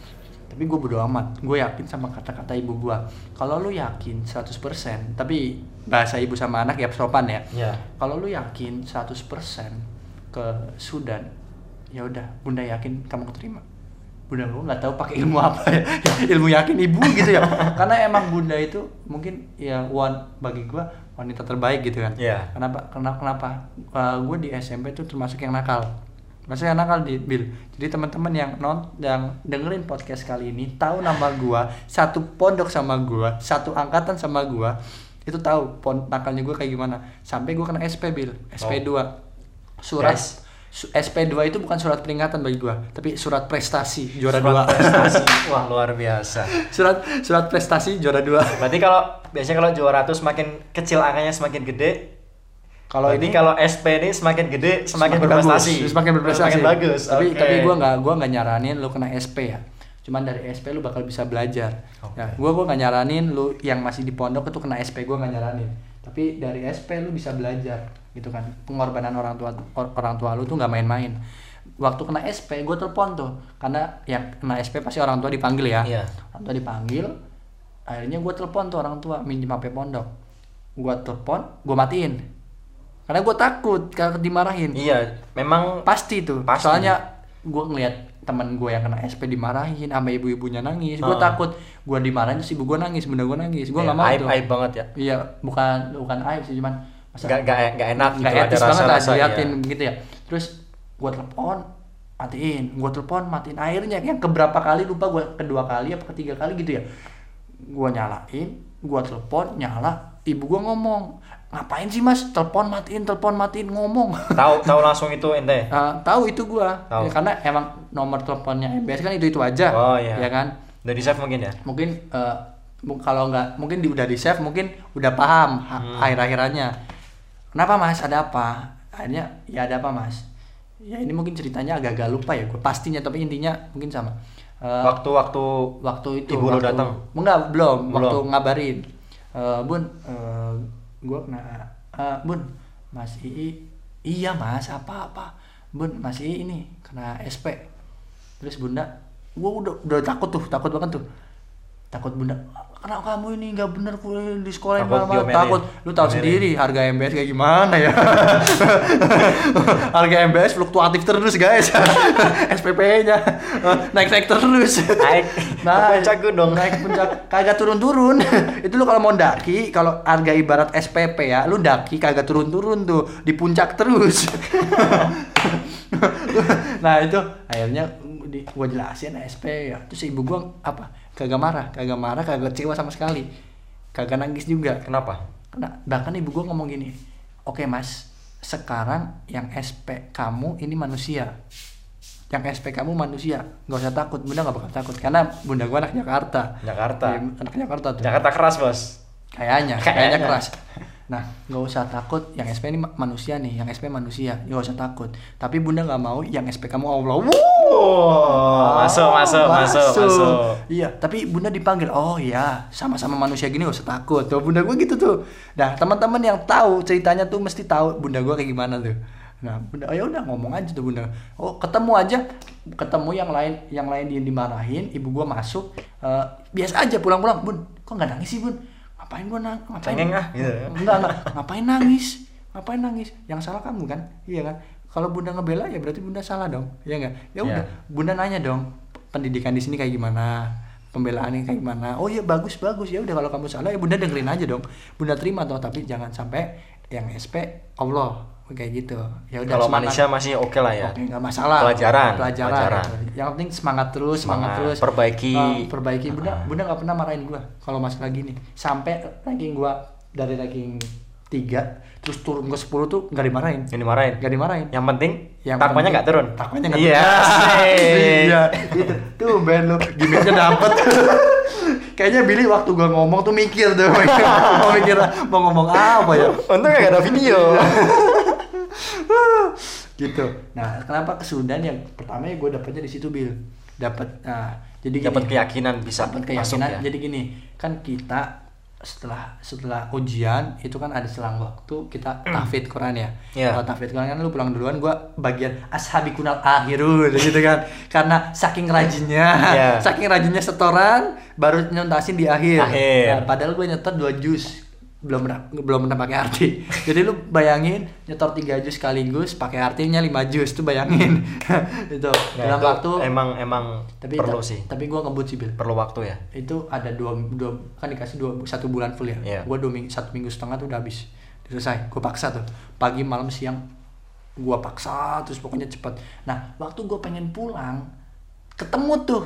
tapi gue bodo amat. Gue yakin sama kata-kata ibu gua. Kalau lu yakin 100% tapi bahasa ibu sama anak ya sopan ya. Ya kalau lu yakin 100% ke Sudan ya udah bunda yakin kamu keterima bunda gue nggak tahu pakai ilmu apa ya ilmu yakin ibu gitu ya karena emang bunda itu mungkin ya wan bagi gua wanita terbaik gitu kan Iya. kenapa kenapa kenapa gue di SMP tuh termasuk yang nakal Maksudnya yang nakal di Bill. Jadi teman-teman yang non yang dengerin podcast kali ini tahu nama gua, satu pondok sama gua, satu angkatan sama gua, itu tahu pon nakalnya gua kayak gimana. Sampai gua kena SP Bill, SP2. Surat Yes. Su- SP2 itu bukan surat peringatan bagi gua, tapi surat prestasi juara Surat dua. prestasi wah luar biasa surat surat prestasi juara dua. berarti kalau biasanya kalau juara tuh semakin kecil angkanya semakin gede Kalau ini kalau SP ini semakin gede semakin, berprestasi bagus, semakin berprestasi. semakin bagus Tapi Oke. tapi gua nggak gua nggak nyaranin lu kena SP ya. cuman dari SP lu bakal bisa belajar Oke. ya gua gua nggak nyaranin lu yang masih di pondok itu kena SP gua nggak nyaranin tapi dari SP lu bisa belajar gitu kan. Pengorbanan orang tua or- orang tua lu tuh nggak main-main. Waktu kena SP gue telepon tuh. Karena yang kena SP pasti orang tua dipanggil ya. Iya. orang tua dipanggil akhirnya gue telepon tuh orang tua minjem HP pondok. Gue telepon gue matiin. Karena gue takut kalau dimarahin. Iya, memang pasti tuh. Pasti. soalnya gue ngeliat temen gue yang kena SP dimarahin sama ibu-ibunya nangis. Gue Heeh. takut gue dimarahin terus ibu gue nangis bunda gue nangis. Gue ya, nggak mau aib tuh. aib banget ya. iya bukan bukan aib sih cuman masa Gak, gak, gak enak nggak gitu, etis banget lah rasa-rasa, diliatin iya. gitu ya terus gue telepon matiin gue telepon matiin akhirnya yang keberapa kali lupa gue kedua kali apa ketiga kali gitu ya gue nyalain gue telepon nyala ibu gue ngomong ngapain sih mas telepon matiin telepon matiin ngomong Tahu tahu langsung itu ente. Ah, tahu itu gua Tahu. Ya, karena emang nomor teleponnya MBS kan itu itu aja Oh, iya. ya kan Udah di save mungkin ya? mungkin mu- kalau nggak mungkin di, udah di save mungkin udah paham Hmm. akhir akhirannya kenapa mas? Ada apa? Akhirnya ya ada apa mas? Ya ini mungkin ceritanya agak-agak lupa ya gue pastinya tapi intinya mungkin sama. Eh, Waktu-waktu waktu itu Ibu waktu- datang? enggak belum, Belum. waktu ngabarin. Eh, bun eh, gua kena eh, bun mas ii iya mas apa apa bun mas ii ini kena sp terus bunda gua udah udah takut tuh takut banget tuh. Takut bunda kenapa kamu ini nggak bener kuliah di sekolah yang Takut diomelin. takut. Lu tahu Diomelin. sendiri harga MBS kayak gimana ya? Harga MBS fluktuatif terus guys. SPP-nya naik-naik terus. Naik. Ke puncak gunung. naik puncak. Kagak turun-turun. Itu lu kalau mau daki kalau harga ibarat SPP ya lu daki kagak turun-turun tuh. Di puncak terus. Nah itu akhirnya di, gua jelasin SP ya. Terus ibu gua apa kagak marah kagak marah kagak kecewa sama sekali kagak nangis juga Kenapa? Nah, bahkan ibu gua ngomong gini, oke mas, sekarang yang SP kamu ini manusia, yang SP kamu manusia, nggak usah takut, bunda nggak bakal takut, karena bunda gua anak Jakarta. Jakarta. Iya, anak Jakarta tuh. Jakarta keras, Bos. Kayaknya, Kayaknya. kayaknya keras. Nah, nggak usah takut, yang SP ini ma- manusia nih, yang SP manusia, nggak usah takut. Tapi bunda nggak mau yang SP kamu Allah. Oh, masuk, masuk, masuk, masuk. Iya, tapi bunda dipanggil. Oh iya, sama-sama manusia gini gak usah takut. Tuh bunda gue gitu tuh. Nah, teman-teman yang tahu ceritanya tuh mesti tahu bunda gue kayak gimana tuh. Nah, bunda, oh ya udah ngomong aja tuh bunda. Oh, ketemu aja, ketemu yang lain, yang lain dia dimarahin, ibu gua masuk, eh, biasa aja pulang-pulang, bun, kok nggak nangis sih bun? Ngapain gua nang, ngapain? Cengeng ah, gitu ya. Enggak, enggak, ngapain nangis? Ngapain nangis? Yang salah kamu kan, iya kan? Kalau bunda ngebela ya berarti bunda salah dong, iya nggak? Ya udah, Iya. bunda nanya dong, pendidikan di sini kayak gimana? Pembelaannya kayak gimana? Oh iya bagus bagus ya udah kalau kamu salah ya bunda dengerin aja dong, bunda terima toh tapi jangan sampai yang SP Allah kayak gitu. Ya udah Kalau manusia masih oke lah ya. Oke, nggak masalah. Pelajaran, Pelajaran. pelajaran. gitu. Yang penting semangat terus, semangat, Semangat, terus. perbaiki. Eh, perbaiki. Bunda. Bunda nggak pernah marahin gua kalau masalah gini. Sampai ranking gua dari ranking 3 terus turun ke 10 tuh nggak dimarahin. Ini marahin. Nggak dimarahin. Yang penting Yang takwanya nggak turun. Takwanya nggak Iya. turun. iya, itu. Tuh ben lu gimmicknya dapet. Kayaknya Billy waktu gua ngomong tuh mikir tuh, mau mikir mau ngomong apa ya. Untung nggak ada video. gitu. Nah, kenapa kesudahan yang pertama ya gue dapetnya di situ Bill. Dapat nah, jadi Dapat keyakinan bisa dapat masuk keyakinan. ya. Jadi gini, kan kita setelah setelah ujian itu kan ada selang waktu kita tahfidz Quran ya. Iya. Kalau Quran kan lu pulang duluan gua bagian ashabi kunal akhirul gitu kan. Karena saking rajinnya, Iya. saking rajinnya setoran baru nyuntasin di akhir. Akhir. Nah, padahal gue nyetor 2 jus belum pernah belum pernah pakai arti. Jadi lu bayangin nyetor 3 jus sekaligus pakai artinya 5 jus tuh bayangin. itu Nah, dalam itu waktu emang emang tapi perlu ta- sih. Tapi gua ngebut sih Bil Perlu waktu ya. itu ada dua, dua kan dikasih dua satu bulan full ya Iya. gua dua minggu satu minggu setengah tuh udah habis selesai gue paksa tuh pagi malam siang gua paksa terus pokoknya cepet nah waktu gue pengen pulang ketemu tuh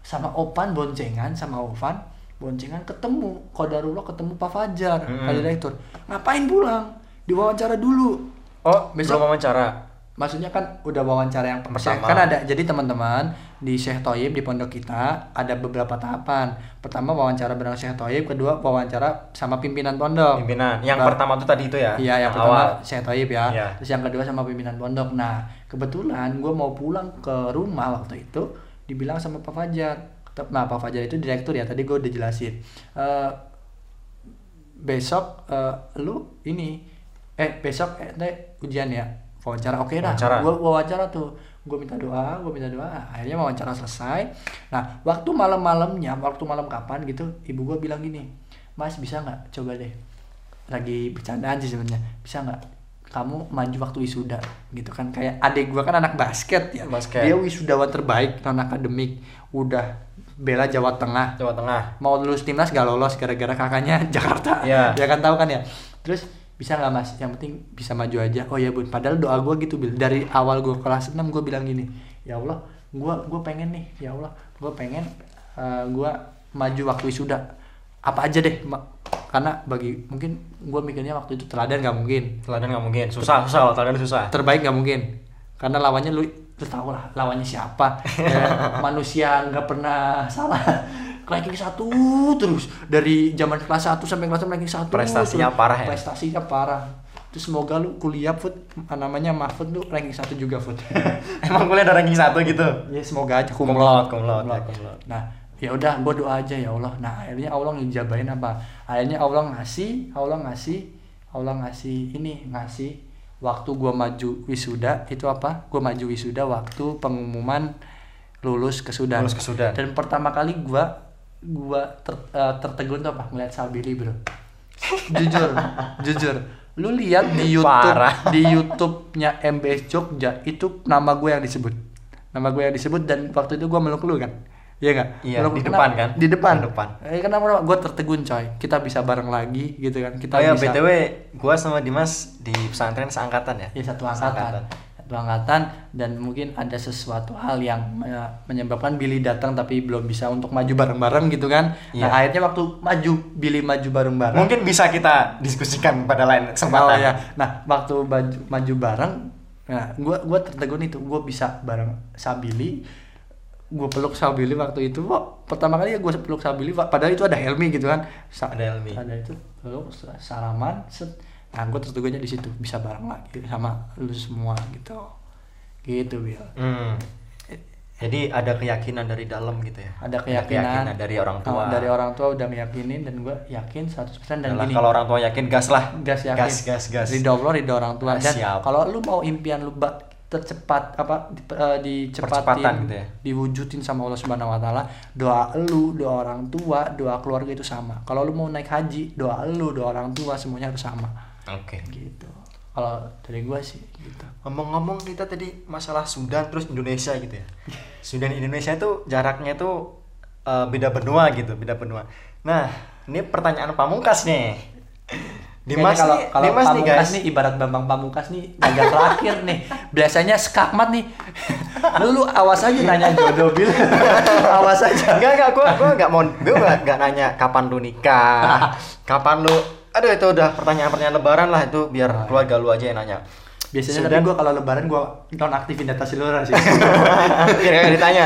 sama Opan boncengan sama Ovan boncengan ketemu kodarullah ketemu Pak Fajar Mm-mm. Pak Direktur ngapain pulang diwawancara dulu Oh, Besok- belum wawancara. maksudnya kan udah wawancara yang Pertama. kan ada jadi teman-teman di Syekh Toyib di pondok kita ada beberapa tahapan pertama wawancara bareng Syekh Toyib kedua wawancara sama pimpinan pondok Pimpinan. Yang pertama tuh tadi itu ya. iya yang, pertama awal. Syekh Toyib ya Iya. terus yang kedua sama pimpinan pondok nah kebetulan gue mau pulang ke rumah waktu itu dibilang sama Pak Fajar nah Pak Fajar itu direktur ya tadi gue udah jelasin. Eh, besok eh, lu ini eh besok ente ujian ya wawancara. Oke dah Wawancara. gue wawancara tuh. Gue minta doa gue minta doa akhirnya wawancara selesai. Nah waktu malam-malamnya waktu malam kapan gitu ibu gue bilang gini mas bisa nggak? Coba deh. Lagi bercandaan sih sebenarnya. Bisa nggak? Kamu maju waktu wisuda. Gitu kan kayak adik gue kan anak basket ya. Basket. dia wisudawan terbaik non akademik. Udah bela Jawa Tengah. Jawa Tengah. Mau lulus timnas gak lolos gara-gara kakaknya Jakarta. Iya. ya kan tahu kan ya? Terus bisa nggak mas? Yang penting bisa maju aja. Oh ya bun. Padahal doa gue gitu Bil. dari awal gue kelas 6 gue bilang gini ya Allah gue gue pengen nih ya Allah gue pengen eh, gue maju waktu wisuda. Apa aja deh karena bagi mungkin gue mikirnya waktu itu teladan gak mungkin. Teladan nggak mungkin. Susah susah teladan susah. Terbaik gak mungkin. Karena lawannya lu lu tau lah lawannya siapa. Ya, manusia nggak pernah salah. Ranking satu terus. Dari zaman kelas 1 sampai kelas 6 ranking satu Prestasinya terus. parah ya? prestasinya parah. Terus semoga lu kuliah food namanya Mahfud lu ranking satu juga food emang kuliah ada ranking satu gitu? Ya semoga aja. Kumlot ya, laude. nah ya udah gue doa aja ya Allah. Nah akhirnya Allah ngejabain apa? Akhirnya Allah ngasih Allah ngasih Allah ngasih ini ngasih waktu gue maju wisuda itu apa? Gue maju wisuda waktu pengumuman lulus ke Sudan. Lulus ke Sudan. dan pertama kali gue gue ter- eh, tertegun tuh apa? Ngeliat Sabili bro. Jujur jujur. Lu lihat di YouTube Parah. di YouTube-nya MBS Jogja itu nama gue yang disebut. Nama gue yang disebut dan waktu itu gue meluk lu kan Iya nggak? Iya, Meluk- di kenapa? depan kan? Di depan. Di depan. Eh, kenapa? Gue tertegun coy. Kita bisa bareng lagi gitu kan. Kita oh ya bisa. btw gua sama Dimas di pesantren seangkatan ya Ya satu angkatan. Satu angkatan dan mungkin ada sesuatu hal yang me- menyebabkan Billy datang tapi belum bisa untuk maju bareng-bareng gitu kan. Nah, Iya. akhirnya waktu maju Billy maju bareng-bareng. mungkin bisa kita diskusikan pada lain Oh kesempatan ya. Nah, waktu maju, maju bareng, nah gua gua tertegun itu, gua bisa bareng Sabili. Gua peluk Sabili waktu itu. Wah, pertama kali ya gua peluk Sabili, padahal itu ada Helmi gitu kan. Sa- Ada Helmi. Ada itu, peluk salaman, set. Nah, gua tertegunnya di situ, bisa bareng lagi sama lu semua gitu. Gitu, Bil. Hmm. jadi ada keyakinan dari dalam gitu ya Ada keyakinan, dari orang tua dari orang tua udah meyakinin dan gua yakin 100% dan Yalah, gini. kalau orang tua yakin gas lah gas yakin gas gas gas ridho Allah ridho orang tua Ah, dan kalau lu mau impian lu bak tercepat apa di, eh, dicepatin gitu ya. diwujudin sama Allah Subhanahu wa taala doa lu doa orang tua doa keluarga itu sama. Kalau lu mau naik haji doa lu doa orang tua semuanya harus sama. Oke. Gitu. Kalau dari gua sih gitu. Ngomong-ngomong kita tadi masalah Sudan terus Indonesia gitu ya. Sudan Indonesia itu jaraknya itu eh, beda benua gitu beda benua. Nah ini pertanyaan pamungkas nih Dimas kalau nih kalau Dimas nih Pamungkas guys nih ibarat Bambang Pamungkas nih agak terakhir nih biasanya skakmat nih lu lu awas aja nanya jodoh bil awas aja Enggak, enggak, gua gua enggak mau gua enggak, enggak nanya kapan lu nikah, kapan lu Aduh itu udah pertanyaan-pertanyaan lebaran lah itu biar keluarga lu aja yang nanya. biasanya Sudan- tapi gua kalau lebaran gua nonaktifin data seluruh sih enggak ditanya.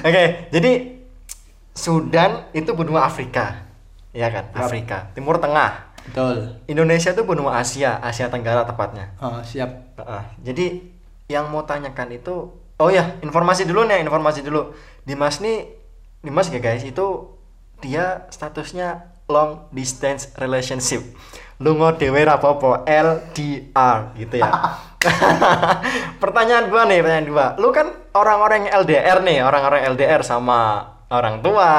Oke, jadi Sudan itu benua Afrika. Ya kan? Afrika, Timur Tengah. Betul. Indonesia itu benua Asia, Asia Tenggara tepatnya. oh, siap. Heeh. jadi yang mau tanyakan itu oh ya informasi dulu nih informasi dulu. Dimas nih Dimas ya guys itu dia statusnya long distance relationship. Lungo dewe rapopo LDR gitu ya. Pertanyaan gua nih pertanyaan dua. Lu kan orang-orang yang LDR nih orang-orang LDR sama orang tua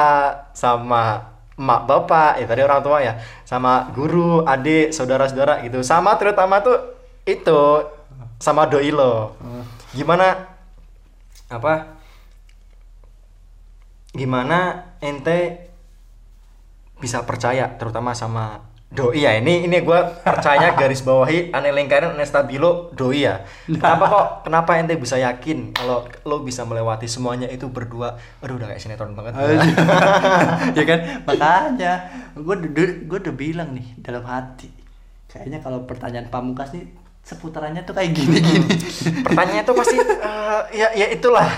sama emak bapak ya tadi orang tua ya. Sama guru adik saudara-saudara gitu. Sama terutama tuh itu sama doi lo. Gimana apa gimana ente bisa percaya terutama sama doi ya ini ini gue percaya garis bawahi ane lingkaran ane stabilo doi ya. Kenapa kok kenapa ente bisa yakin kalau lo bisa melewati semuanya itu berdua? Aduh udah kayak sinetron banget. Ya kan? Makanya gue gue udah bilang nih dalam hati kayaknya kalau pertanyaan pamungkas nih seputarannya tuh kayak gini gini. Pertanyaannya tuh pasti eh, ya ya itulah.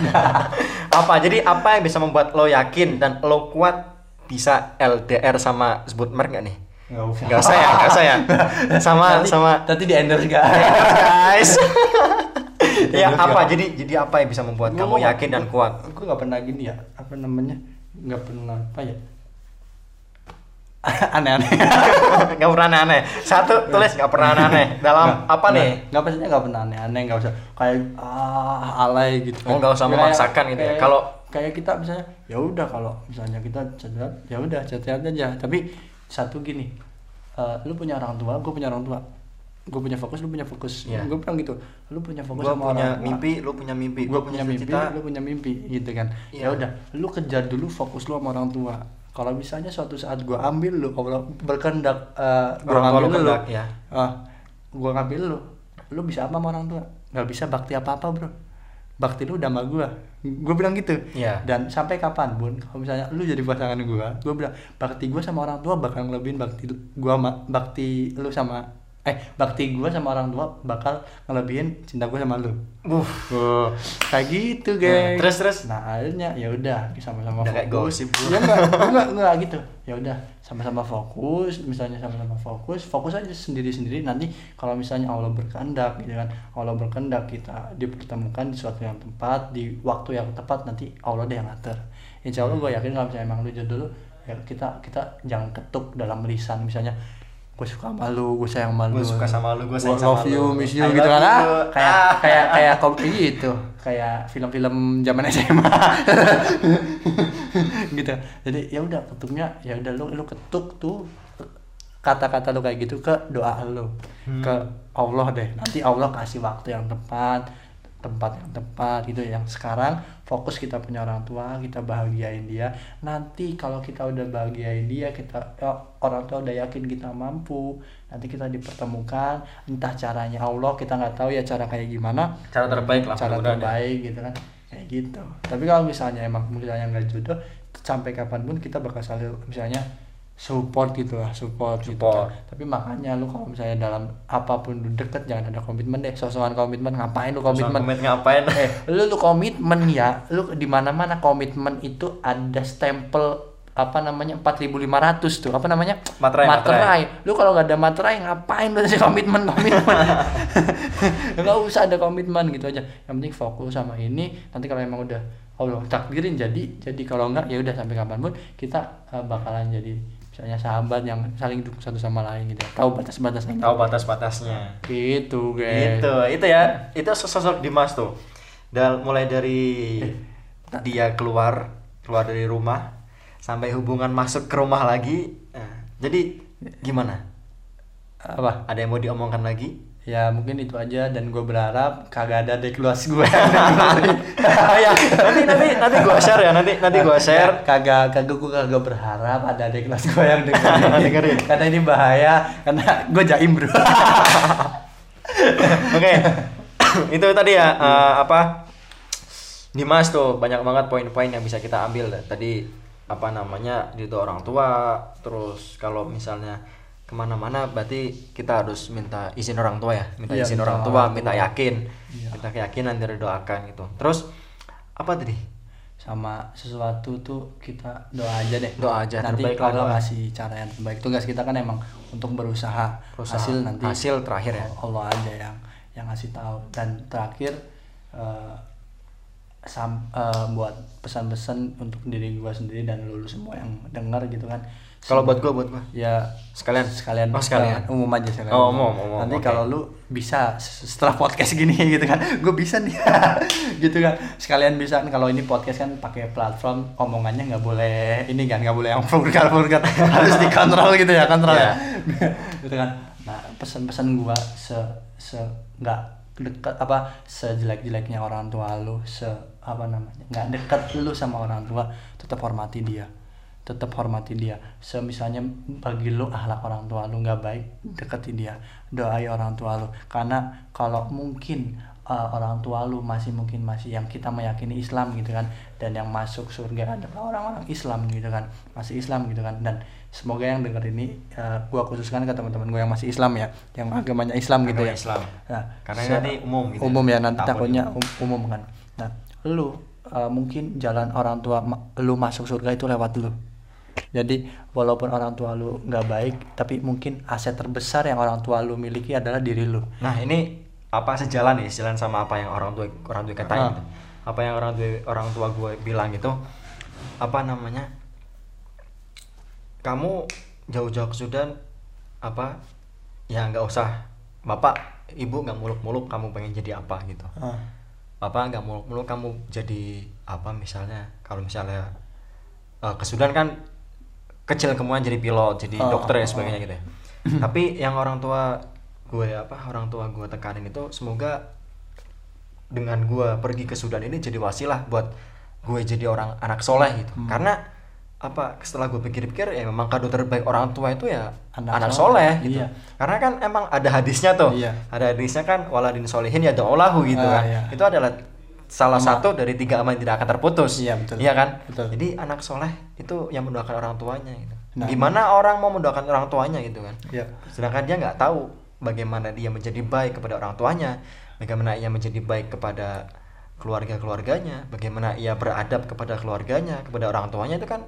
Apa? Jadi apa yang bisa membuat lo yakin dan lo kuat bisa LDR sama sebut merek gak nih nggak usah Gak usah ya, gak usah ya. Sama Nanti- sama nanti di endorse guys guys. ya apa jadi jadi apa yang bisa membuat kamu yakin dan kuat Gue nggak pernah gini ya, apa namanya? Nggak pernah apa ya? Aneh-aneh. nggak pernah aneh satu tulis nggak pernah aneh dalam Nggak, apa nggak, nih Nggak maksudnya nggak pernah aneh-aneh, nggak usah kayak ah alay gitu. Oh, nggak usah memaksakan gitu ya. Kalau- kayak kita misalnya, ya udah kalau misalnya kita chat ya udah chat aja. Tapi satu gini, eh, lu punya orang tua, gue punya orang tua. Gue punya fokus, lu punya fokus. Iya. Gue bilang gitu, lu punya fokus gue sama punya orang tua. mimpi lu punya mimpi gue punya mimpi, cita lu punya mimpi gitu kan. Iya. Ya udah, lu kejar dulu fokus lu sama orang tua. Kalau misalnya suatu saat gua ambil lu, Allah berkehendak eh, gua Orang tua ngambil lu ya. ah, gua ngambil lu, lu bisa apa sama orang tua? Gak bisa bakti apa apa bro. Bakti lu udah sama gua. Gua bilang gitu. Iya. Dan sampai kapan pun, kalau misalnya lu jadi pasangan gua, gua bilang bakti gua sama orang tua bakal ngelebihin bakti sama bakti lu sama eh bakti gua sama orang tua bakal ngelebihin cinta gua sama lu. uh Oh, kayak gitu, Nah, geng. terus, terus? Nah, akhirnya ya udah sama-sama Udah kayak fokus. gosip. Ya enggak, enggak, enggak gitu. Ya udah, sama-sama fokus, misalnya sama-sama fokus, fokus aja sendiri-sendiri nanti kalau misalnya Allah berkehendak gitu kan. Allah berkehendak kita dipertemukan di suatu yang tepat, di waktu yang tepat nanti Allah deh yang ngatur. Insya Allah gue yakin kalau misalnya emang lu jodoh lu, ya kita kita jangan ketuk dalam lisan misalnya gue suka sama lu, gue sayang sama lu, Gua suka sama lu, gua sayang love sama you, lu. miss you I gitu love kan ah, you. kayak Ah. kayak kayak kopi gitu kayak film-film zaman SMA gitu jadi ya udah ketuknya ya udah lu lu ketuk tuh kata-kata lu kayak gitu ke doa lu Hmm. ke Allah deh nanti Allah kasih waktu yang tepat tempat yang tepat gitu yang sekarang fokus kita punya orang tua kita bahagiain dia. Nanti kalau kita udah bahagiain dia kita ya, orang tua udah yakin kita mampu. Nanti kita dipertemukan entah caranya. Allah kita nggak tahu ya cara kayak gimana. Cara terbaik lah, cara ya. terbaik gitu kan. Kayak gitu. Tapi kalau misalnya emang misalnya nggak jodoh sampai kapan pun kita bakal selalu misalnya support gitu lah support, gitu Support. kan. tapi makanya lu kalau misalnya dalam apa pun lu deket jangan ada komitmen deh. Sosokan komitmen ngapain lu komitmen? komit ngapain? Eh lu lu komitmen ya. Lu di mana mana komitmen itu ada stempel apa namanya 4500 tuh. Apa namanya? Materai, materai. lu kalau nggak ada materai ngapain lu sih komitmen komitmen? Nggak usah ada komitmen gitu aja. Yang penting fokus sama ini. Nanti kalau emang udah Allah takdirin jadi jadi kalau nggak ya udah sampai kapan pun kita eh, bakalan jadi misalnya sahabat yang saling dukung satu sama lain gitu ya. tahu batas-batasnya tahu batas-batasnya gitu guys Gitu, itu ya, itu sosok Dimas tuh. Dan mulai dari dia keluar keluar dari rumah sampai hubungan masuk ke rumah lagi. Nah, jadi gimana? apa Ada yang mau diomongkan lagi? Ya mungkin itu aja dan gue berharap kagak ada dek luas gue ya, nanti nanti nanti gua share ya, nanti nanti gua share. kagak kagak gue kagak berharap ada dek kelas gue yang dengerin, Dengerin. karena ini bahaya karena gue jaim bro Oke. itu tadi ya eh, apa? Dimas tuh banyak banget poin-poin yang bisa kita ambil tadi apa namanya itu orang tua terus kalau misalnya ke mana-mana berarti kita harus minta izin orang tua ya. Minta Iya, izin minta orang tua orang minta yakin. Iya. minta keyakinan dari doakan gitu. Terus apa tadi? Sama sesuatu tuh kita doa aja deh. Doa aja, nanti terbaik doa. kasih cara yang terbaik. Tugas kita kan emang untuk berusaha, Berusaha. hasil nanti Hasil terakhir ya. Allah aja yang yang ngasih tahu. Dan terakhir eh, sam, eh, buat pesan-pesan untuk diri gua sendiri dan lulu semua yang dengar gitu kan kalau buat gua buat gua. Ya Sekalian? sekalian. Oh, sekalian. eh, umum aja sekalian. Oh, umum, umum, nanti oke. kalau lu bisa setelah podcast gini gitu kan. Gue bisa nih. Gitu kan. Sekalian bisa. Kan kalau ini podcast kan pakai platform omongannya nggak boleh ini kan nggak boleh yang vulgar vulgar. Harus dikontrol gitu ya kontrol Iya. ya gitu kan. Nah pesan-pesan gua se se nggak dekat apa sejelek-jeleknya orang tua lu se apa namanya nggak dekat lu sama orang tua tetap hormati dia tetap hormati dia. Semisalnya bagi lu ahlak orang tua lu nggak baik deketi dia. Doai orang tua lu. Karena kalau mungkin uh, orang tua lu masih mungkin masih yang kita meyakini Islam gitu kan dan yang masuk surga adalah orang-orang Islam gitu kan masih Islam gitu kan. Dan semoga yang denger ini uh, gua khususkan ke teman-teman gua yang masih Islam ya yang agamanya Islam gitu Agama ya. Islam. Nah, Karena se- nanti umum gitu ya. umum ya nanti Takut takutnya umum. um- umum kan. Nah lu uh, mungkin jalan orang tua ma- lu masuk surga itu lewat lu jadi walaupun orang tua lu nggak baik tapi mungkin aset terbesar yang orang tua lu miliki adalah diri lu nah ini apa sejalan nih sejalan sama apa yang orang tua orang tua katain Ah. gitu. apa yang orang tua orang tua gue bilang itu apa namanya kamu jauh-jauh ke Sudan apa ya nggak usah bapak ibu nggak muluk-muluk kamu pengen jadi apa gitu Ah. bapak nggak muluk-muluk kamu jadi apa misalnya kalau misalnya eh, ke Sudan kan kecil kemauan jadi pilot jadi Oh, dokter dan oh, sebagainya gitu ya tapi yang orang tua gue apa orang tua gue tekanin itu semoga dengan gue pergi ke Sudan ini jadi wasilah buat gue jadi orang anak soleh gitu Hmm. karena apa setelah gue pikir-pikir ya memang kado terbaik orang tua itu ya Anak anak, soleh, soleh gitu iya. karena kan emang ada hadisnya tuh Iya. ada hadisnya kan waladin solihin ya do'olahu gitu Ah, kan iya. itu adalah salah Sama- satu dari tiga amal yang tidak akan terputus Iya, betul. iya kan Betul. jadi anak soleh itu yang mendoakan orang tuanya gitu Nah. gimana orang mau mendoakan orang tuanya gitu kan Iya. sedangkan dia nggak tahu bagaimana dia menjadi baik kepada orang tuanya bagaimana ia menjadi baik kepada keluarga keluarganya bagaimana ia beradab kepada keluarganya kepada orang tuanya itu kan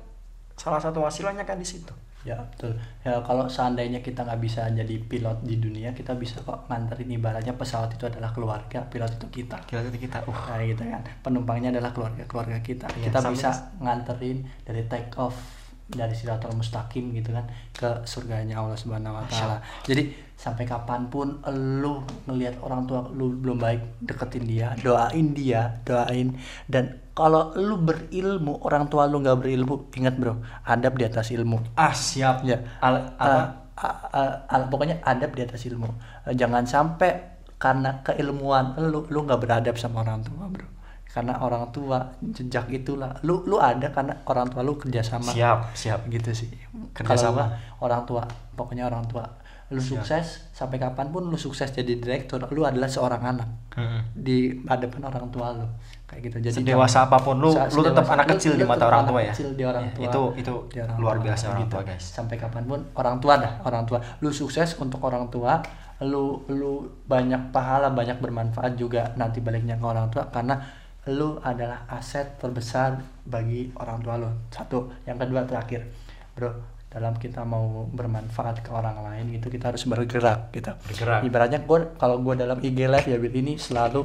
salah satu wasilahnya kan di situ Ya betul. Ya kalau seandainya kita nggak bisa jadi pilot di dunia, kita bisa kok nganterin ibaratnya pesawat itu adalah keluarga, pilot itu kita. kira itu kita uh Nah gitu kan. Penumpangnya adalah keluarga keluarga kita. Iya, kita bisa nganterin dari take off dari Siratul Mustaqim gitu kan ke surganya Allah Subhanahu wa taala. Jadi sampai kapan pun lu ngelihat orang tua lu belum baik, deketin dia, doain dia, doain dan kalau lu berilmu, orang tua lu nggak berilmu, ingat bro, adab di atas ilmu. ah siap Ya. Al- apa Uh, a- a- a- pokoknya adab di atas ilmu. Uh, Jangan sampai karena keilmuan lu lu nggak beradab sama orang tua, Bro. Karena orang tua jejak itulah. Lu lu ada karena orang tua lu kerjasama. siap siap Gitu sih. Kerjasama. Orang tua, pokoknya orang tua. Lu sukses sampai kapan pun lu sukses jadi direktur, lu adalah seorang anak Mm-mm. di hadapan orang tua lu. Kayak gitu. Jadi sedewasa apa pun lu lu tetap anak kecil lu di mata orang tua ya kecil di orang Ya, tua itu itu di orang luar tua, biasa orang gitu. tua guys sampai kapan pun orang tua dah orang tua lu sukses untuk orang tua lu lu banyak pahala banyak bermanfaat juga nanti baliknya ke orang tua karena lu adalah aset terbesar bagi orang tua lu satu yang kedua terakhir bro dalam kita mau bermanfaat ke orang lain gitu kita harus bergerak gitu. Bergerak. ibaratnya gue kalau gue dalam IG live ya ini selalu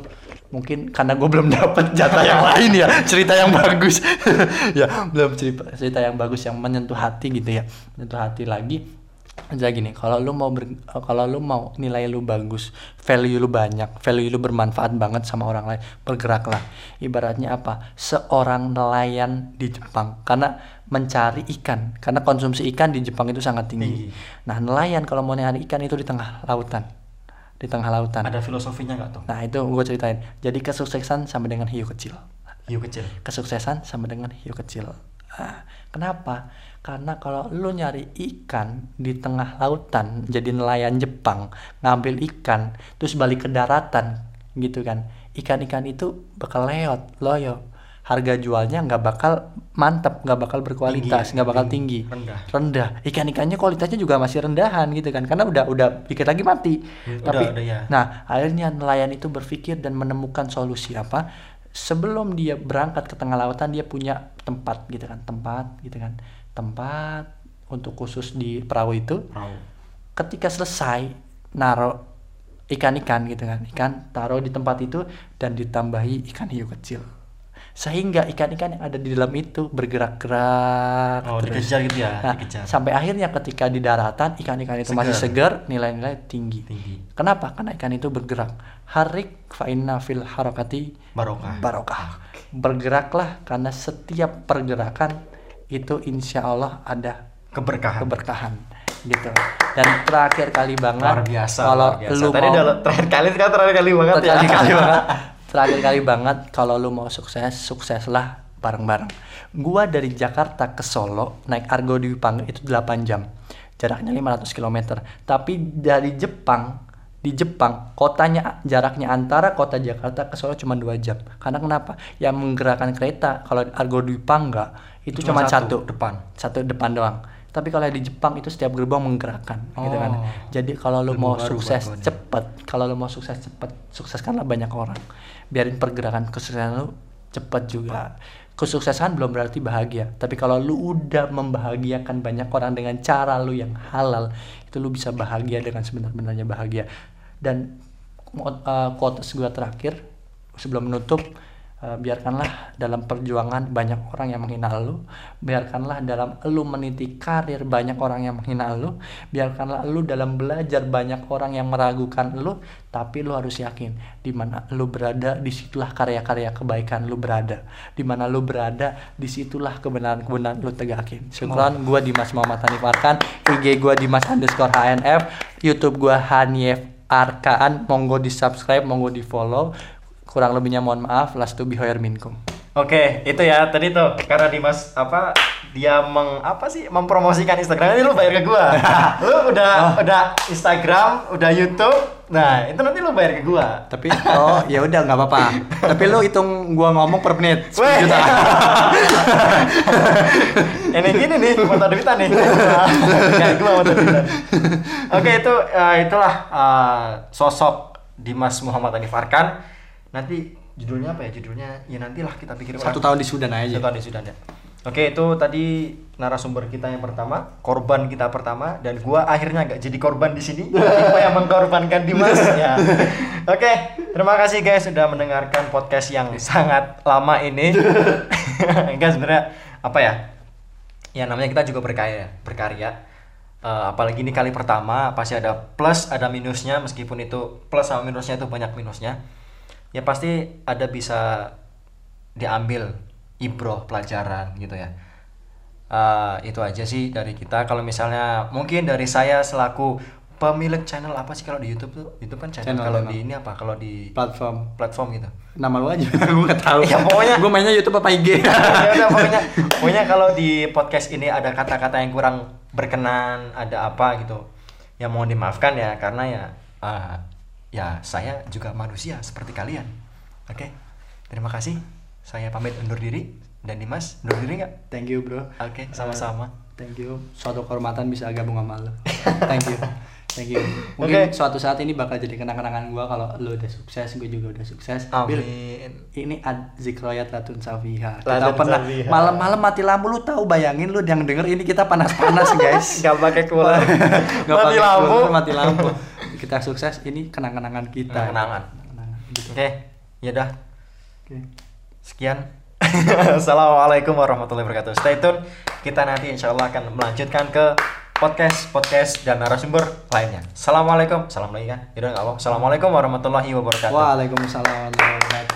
mungkin karena gue belum dapet jatah yang lain ya cerita yang bagus. Ya belum cerita cerita yang bagus yang menyentuh hati gitu ya menyentuh hati lagi. Aja gini kalau lu mau ber, kalau lu mau nilai lu bagus value lu banyak value lu bermanfaat banget sama orang lain bergeraklah. Ibaratnya apa? Seorang nelayan di Jepang. Karena mencari ikan karena konsumsi ikan di Jepang itu sangat tinggi Tinggi. nah nelayan kalau mau nyari ikan itu di tengah lautan di tengah lautan ada filosofinya nggak tuh nah itu gue ceritain jadi kesuksesan sama dengan hiu kecil hiu kecil kesuksesan sama dengan hiu kecil. Ah, kenapa? Karena kalau lu nyari ikan di tengah lautan, jadi nelayan Jepang, ngambil ikan, terus balik ke daratan, gitu kan? Ikan-ikan itu bakal leot, loyo. Harga jualnya nggak bakal mantap, nggak bakal berkualitas, ya? nggak bakal Tinggi. tinggi, Rendah. rendah. Ikan-ikannya kualitasnya juga masih rendahan gitu kan, karena udah udah dikit lagi mati. Hmm, Tapi udah, udah, ya. Nah, akhirnya nelayan itu berpikir dan menemukan solusi apa? Sebelum dia berangkat ke tengah lautan, dia punya tempat gitu kan, tempat gitu kan, tempat untuk khusus di perahu itu. Perahu. Ketika selesai, naro ikan-ikan gitu kan, ikan taruh di tempat itu dan ditambahi ikan hiu kecil. Sehingga ikan-ikan yang ada di dalam itu bergerak-gerak oh terus. dikejar gitu ya Nah, dikejar sampai akhirnya ketika di daratan ikan-ikan itu masih segar, nilai-nilai tinggi. tinggi Kenapa? Karena ikan itu bergerak. Harik fa'inna fil harakati barokah barokah. Bergeraklah karena setiap pergerakan itu insya Allah ada keberkahan keberkahan gitu. Dan terakhir kali banget luar biasa kalau luar biasa. lu tadi mau udah terakhir kali sekarang terakhir kali banget ya terakhir kali banget terakhir kali banget kalau lu mau sukses sukseslah bareng-bareng. Gua dari Jakarta ke Solo naik Argo Dwi Panggang itu 8 jam. Jaraknya 500 km tapi dari Jepang di Jepang kotanya jaraknya antara kota Jakarta ke Solo cuma dua jam. Karena kenapa? Yang menggerakkan kereta kalau Argo Dwi Pangga itu cuma, satu, depan. Satu depan doang. Tapi kalau di Jepang itu setiap gerbong menggerakkan gitu kan. Oh. jadi kalau lu Ilmu mau sukses cepet kalau lu mau sukses cepet sukseskanlah banyak orang biarin pergerakan kesuksesan lu cepet juga. Kesuksesan belum berarti bahagia. Tapi kalau lu udah membahagiakan banyak orang dengan cara lu yang halal itu lu bisa bahagia dengan sebenar-benarnya bahagia. Dan eh, quotes gue terakhir sebelum menutup eh, biarkanlah dalam perjuangan banyak orang yang menghina lu. Biarkanlah dalam lu meniti karir banyak orang yang menghina lu. Biarkanlah lu dalam belajar banyak orang yang meragukan lu tapi lu harus yakin di mana lu berada di situlah karya-karya kebaikan lu berada. Di mana lu berada di situlah kebenaran-kebenaran lu tegakin. Syukuran gua Dimas Muhammad Hanif Arkan. IG gua Dimas underscore HNF YouTube gua Hanif Arkaan. Monggo di subscribe monggo di follow kurang lebihnya mohon maaf last to be hoyer minkum Oke, itu ya tadi tuh karena Dimas apa dia meng apa sih mempromosikan Instagram ini lu bayar ke gua. lu udah udah Instagram, udah YouTube. Nah, itu nanti lu bayar ke gua. tapi oh ya udah nggak apa-apa tapi lu hitung gua ngomong per menit 10 Weh. juta ini gini nih motor duitan nih kayak gua duitan oke itu eh, itulah eh, sosok Dimas Muhammad Hanif Arkan nanti judulnya apa ya? Judulnya ya nantilah kita pikir satu tahun di Sudan aja. Satu tahun di Sudan ya. Oke itu tadi narasumber kita yang pertama korban kita pertama dan gua akhirnya nggak jadi korban di sini. Gua yang mengkorbankan Dimas ya. Oke terima kasih guys sudah mendengarkan podcast yang sangat lama ini. Enggak sebenarnya apa ya? Ya namanya kita juga berkarya berkarya. Eh, apalagi ini kali pertama pasti ada plus ada minusnya. Meskipun itu plus sama minusnya itu banyak minusnya ya pasti ada bisa diambil ibroh pelajaran gitu ya. Eh, itu aja sih dari kita. Kalau misalnya mungkin dari saya selaku pemilik channel apa sih kalau di YouTube tuh? YouTube kan channel, Channel, kalau di ini apa? Kalau di platform. platform gitu. Nama lu aja. Gue nggak tahu. Ya, pokoknya- gue mainnya YouTube apa IG ya udah pokoknya pokoknya kalau di podcast ini ada kata-kata yang kurang berkenan ada apa gitu ya mohon dimaafkan ya karena ya eh, ya saya juga manusia seperti kalian. Oke terima kasih. Saya pamit undur diri. Dan Dimas undur diri nggak? Thank you bro. Oke sama-sama. thank you. Suatu kehormatan bisa gabung sama lu. Thank you. Thank you. Mungkin Oke. suatu saat ini bakal jadi kenang-kenangan gua kalau lu udah sukses gue juga udah sukses. Bil, amin. ini ad zikroyat latun safiha. Kita Latun pernah malam-malam mati lampu lu tahu bayangin lu yang denger ini kita panas-panas guys. Nggak pakai cooler. Nggak mati lampu cooler, mati lampu kita sukses ini kenang-kenangan kita. Kenang-kenangan, gitu. oke ya dah Oke. Sekian. Assalamualaikum warahmatullahi wabarakatuh. Stay tune. Kita nanti insya Allah akan melanjutkan ke podcast, podcast dan narasumber lainnya. Assalamualaikum. Salam lagi kan? Yaudah nggak apa. Assalamualaikum warahmatullahi wabarakatuh. Waalaikumsalam warahmatullahi wabarakatuh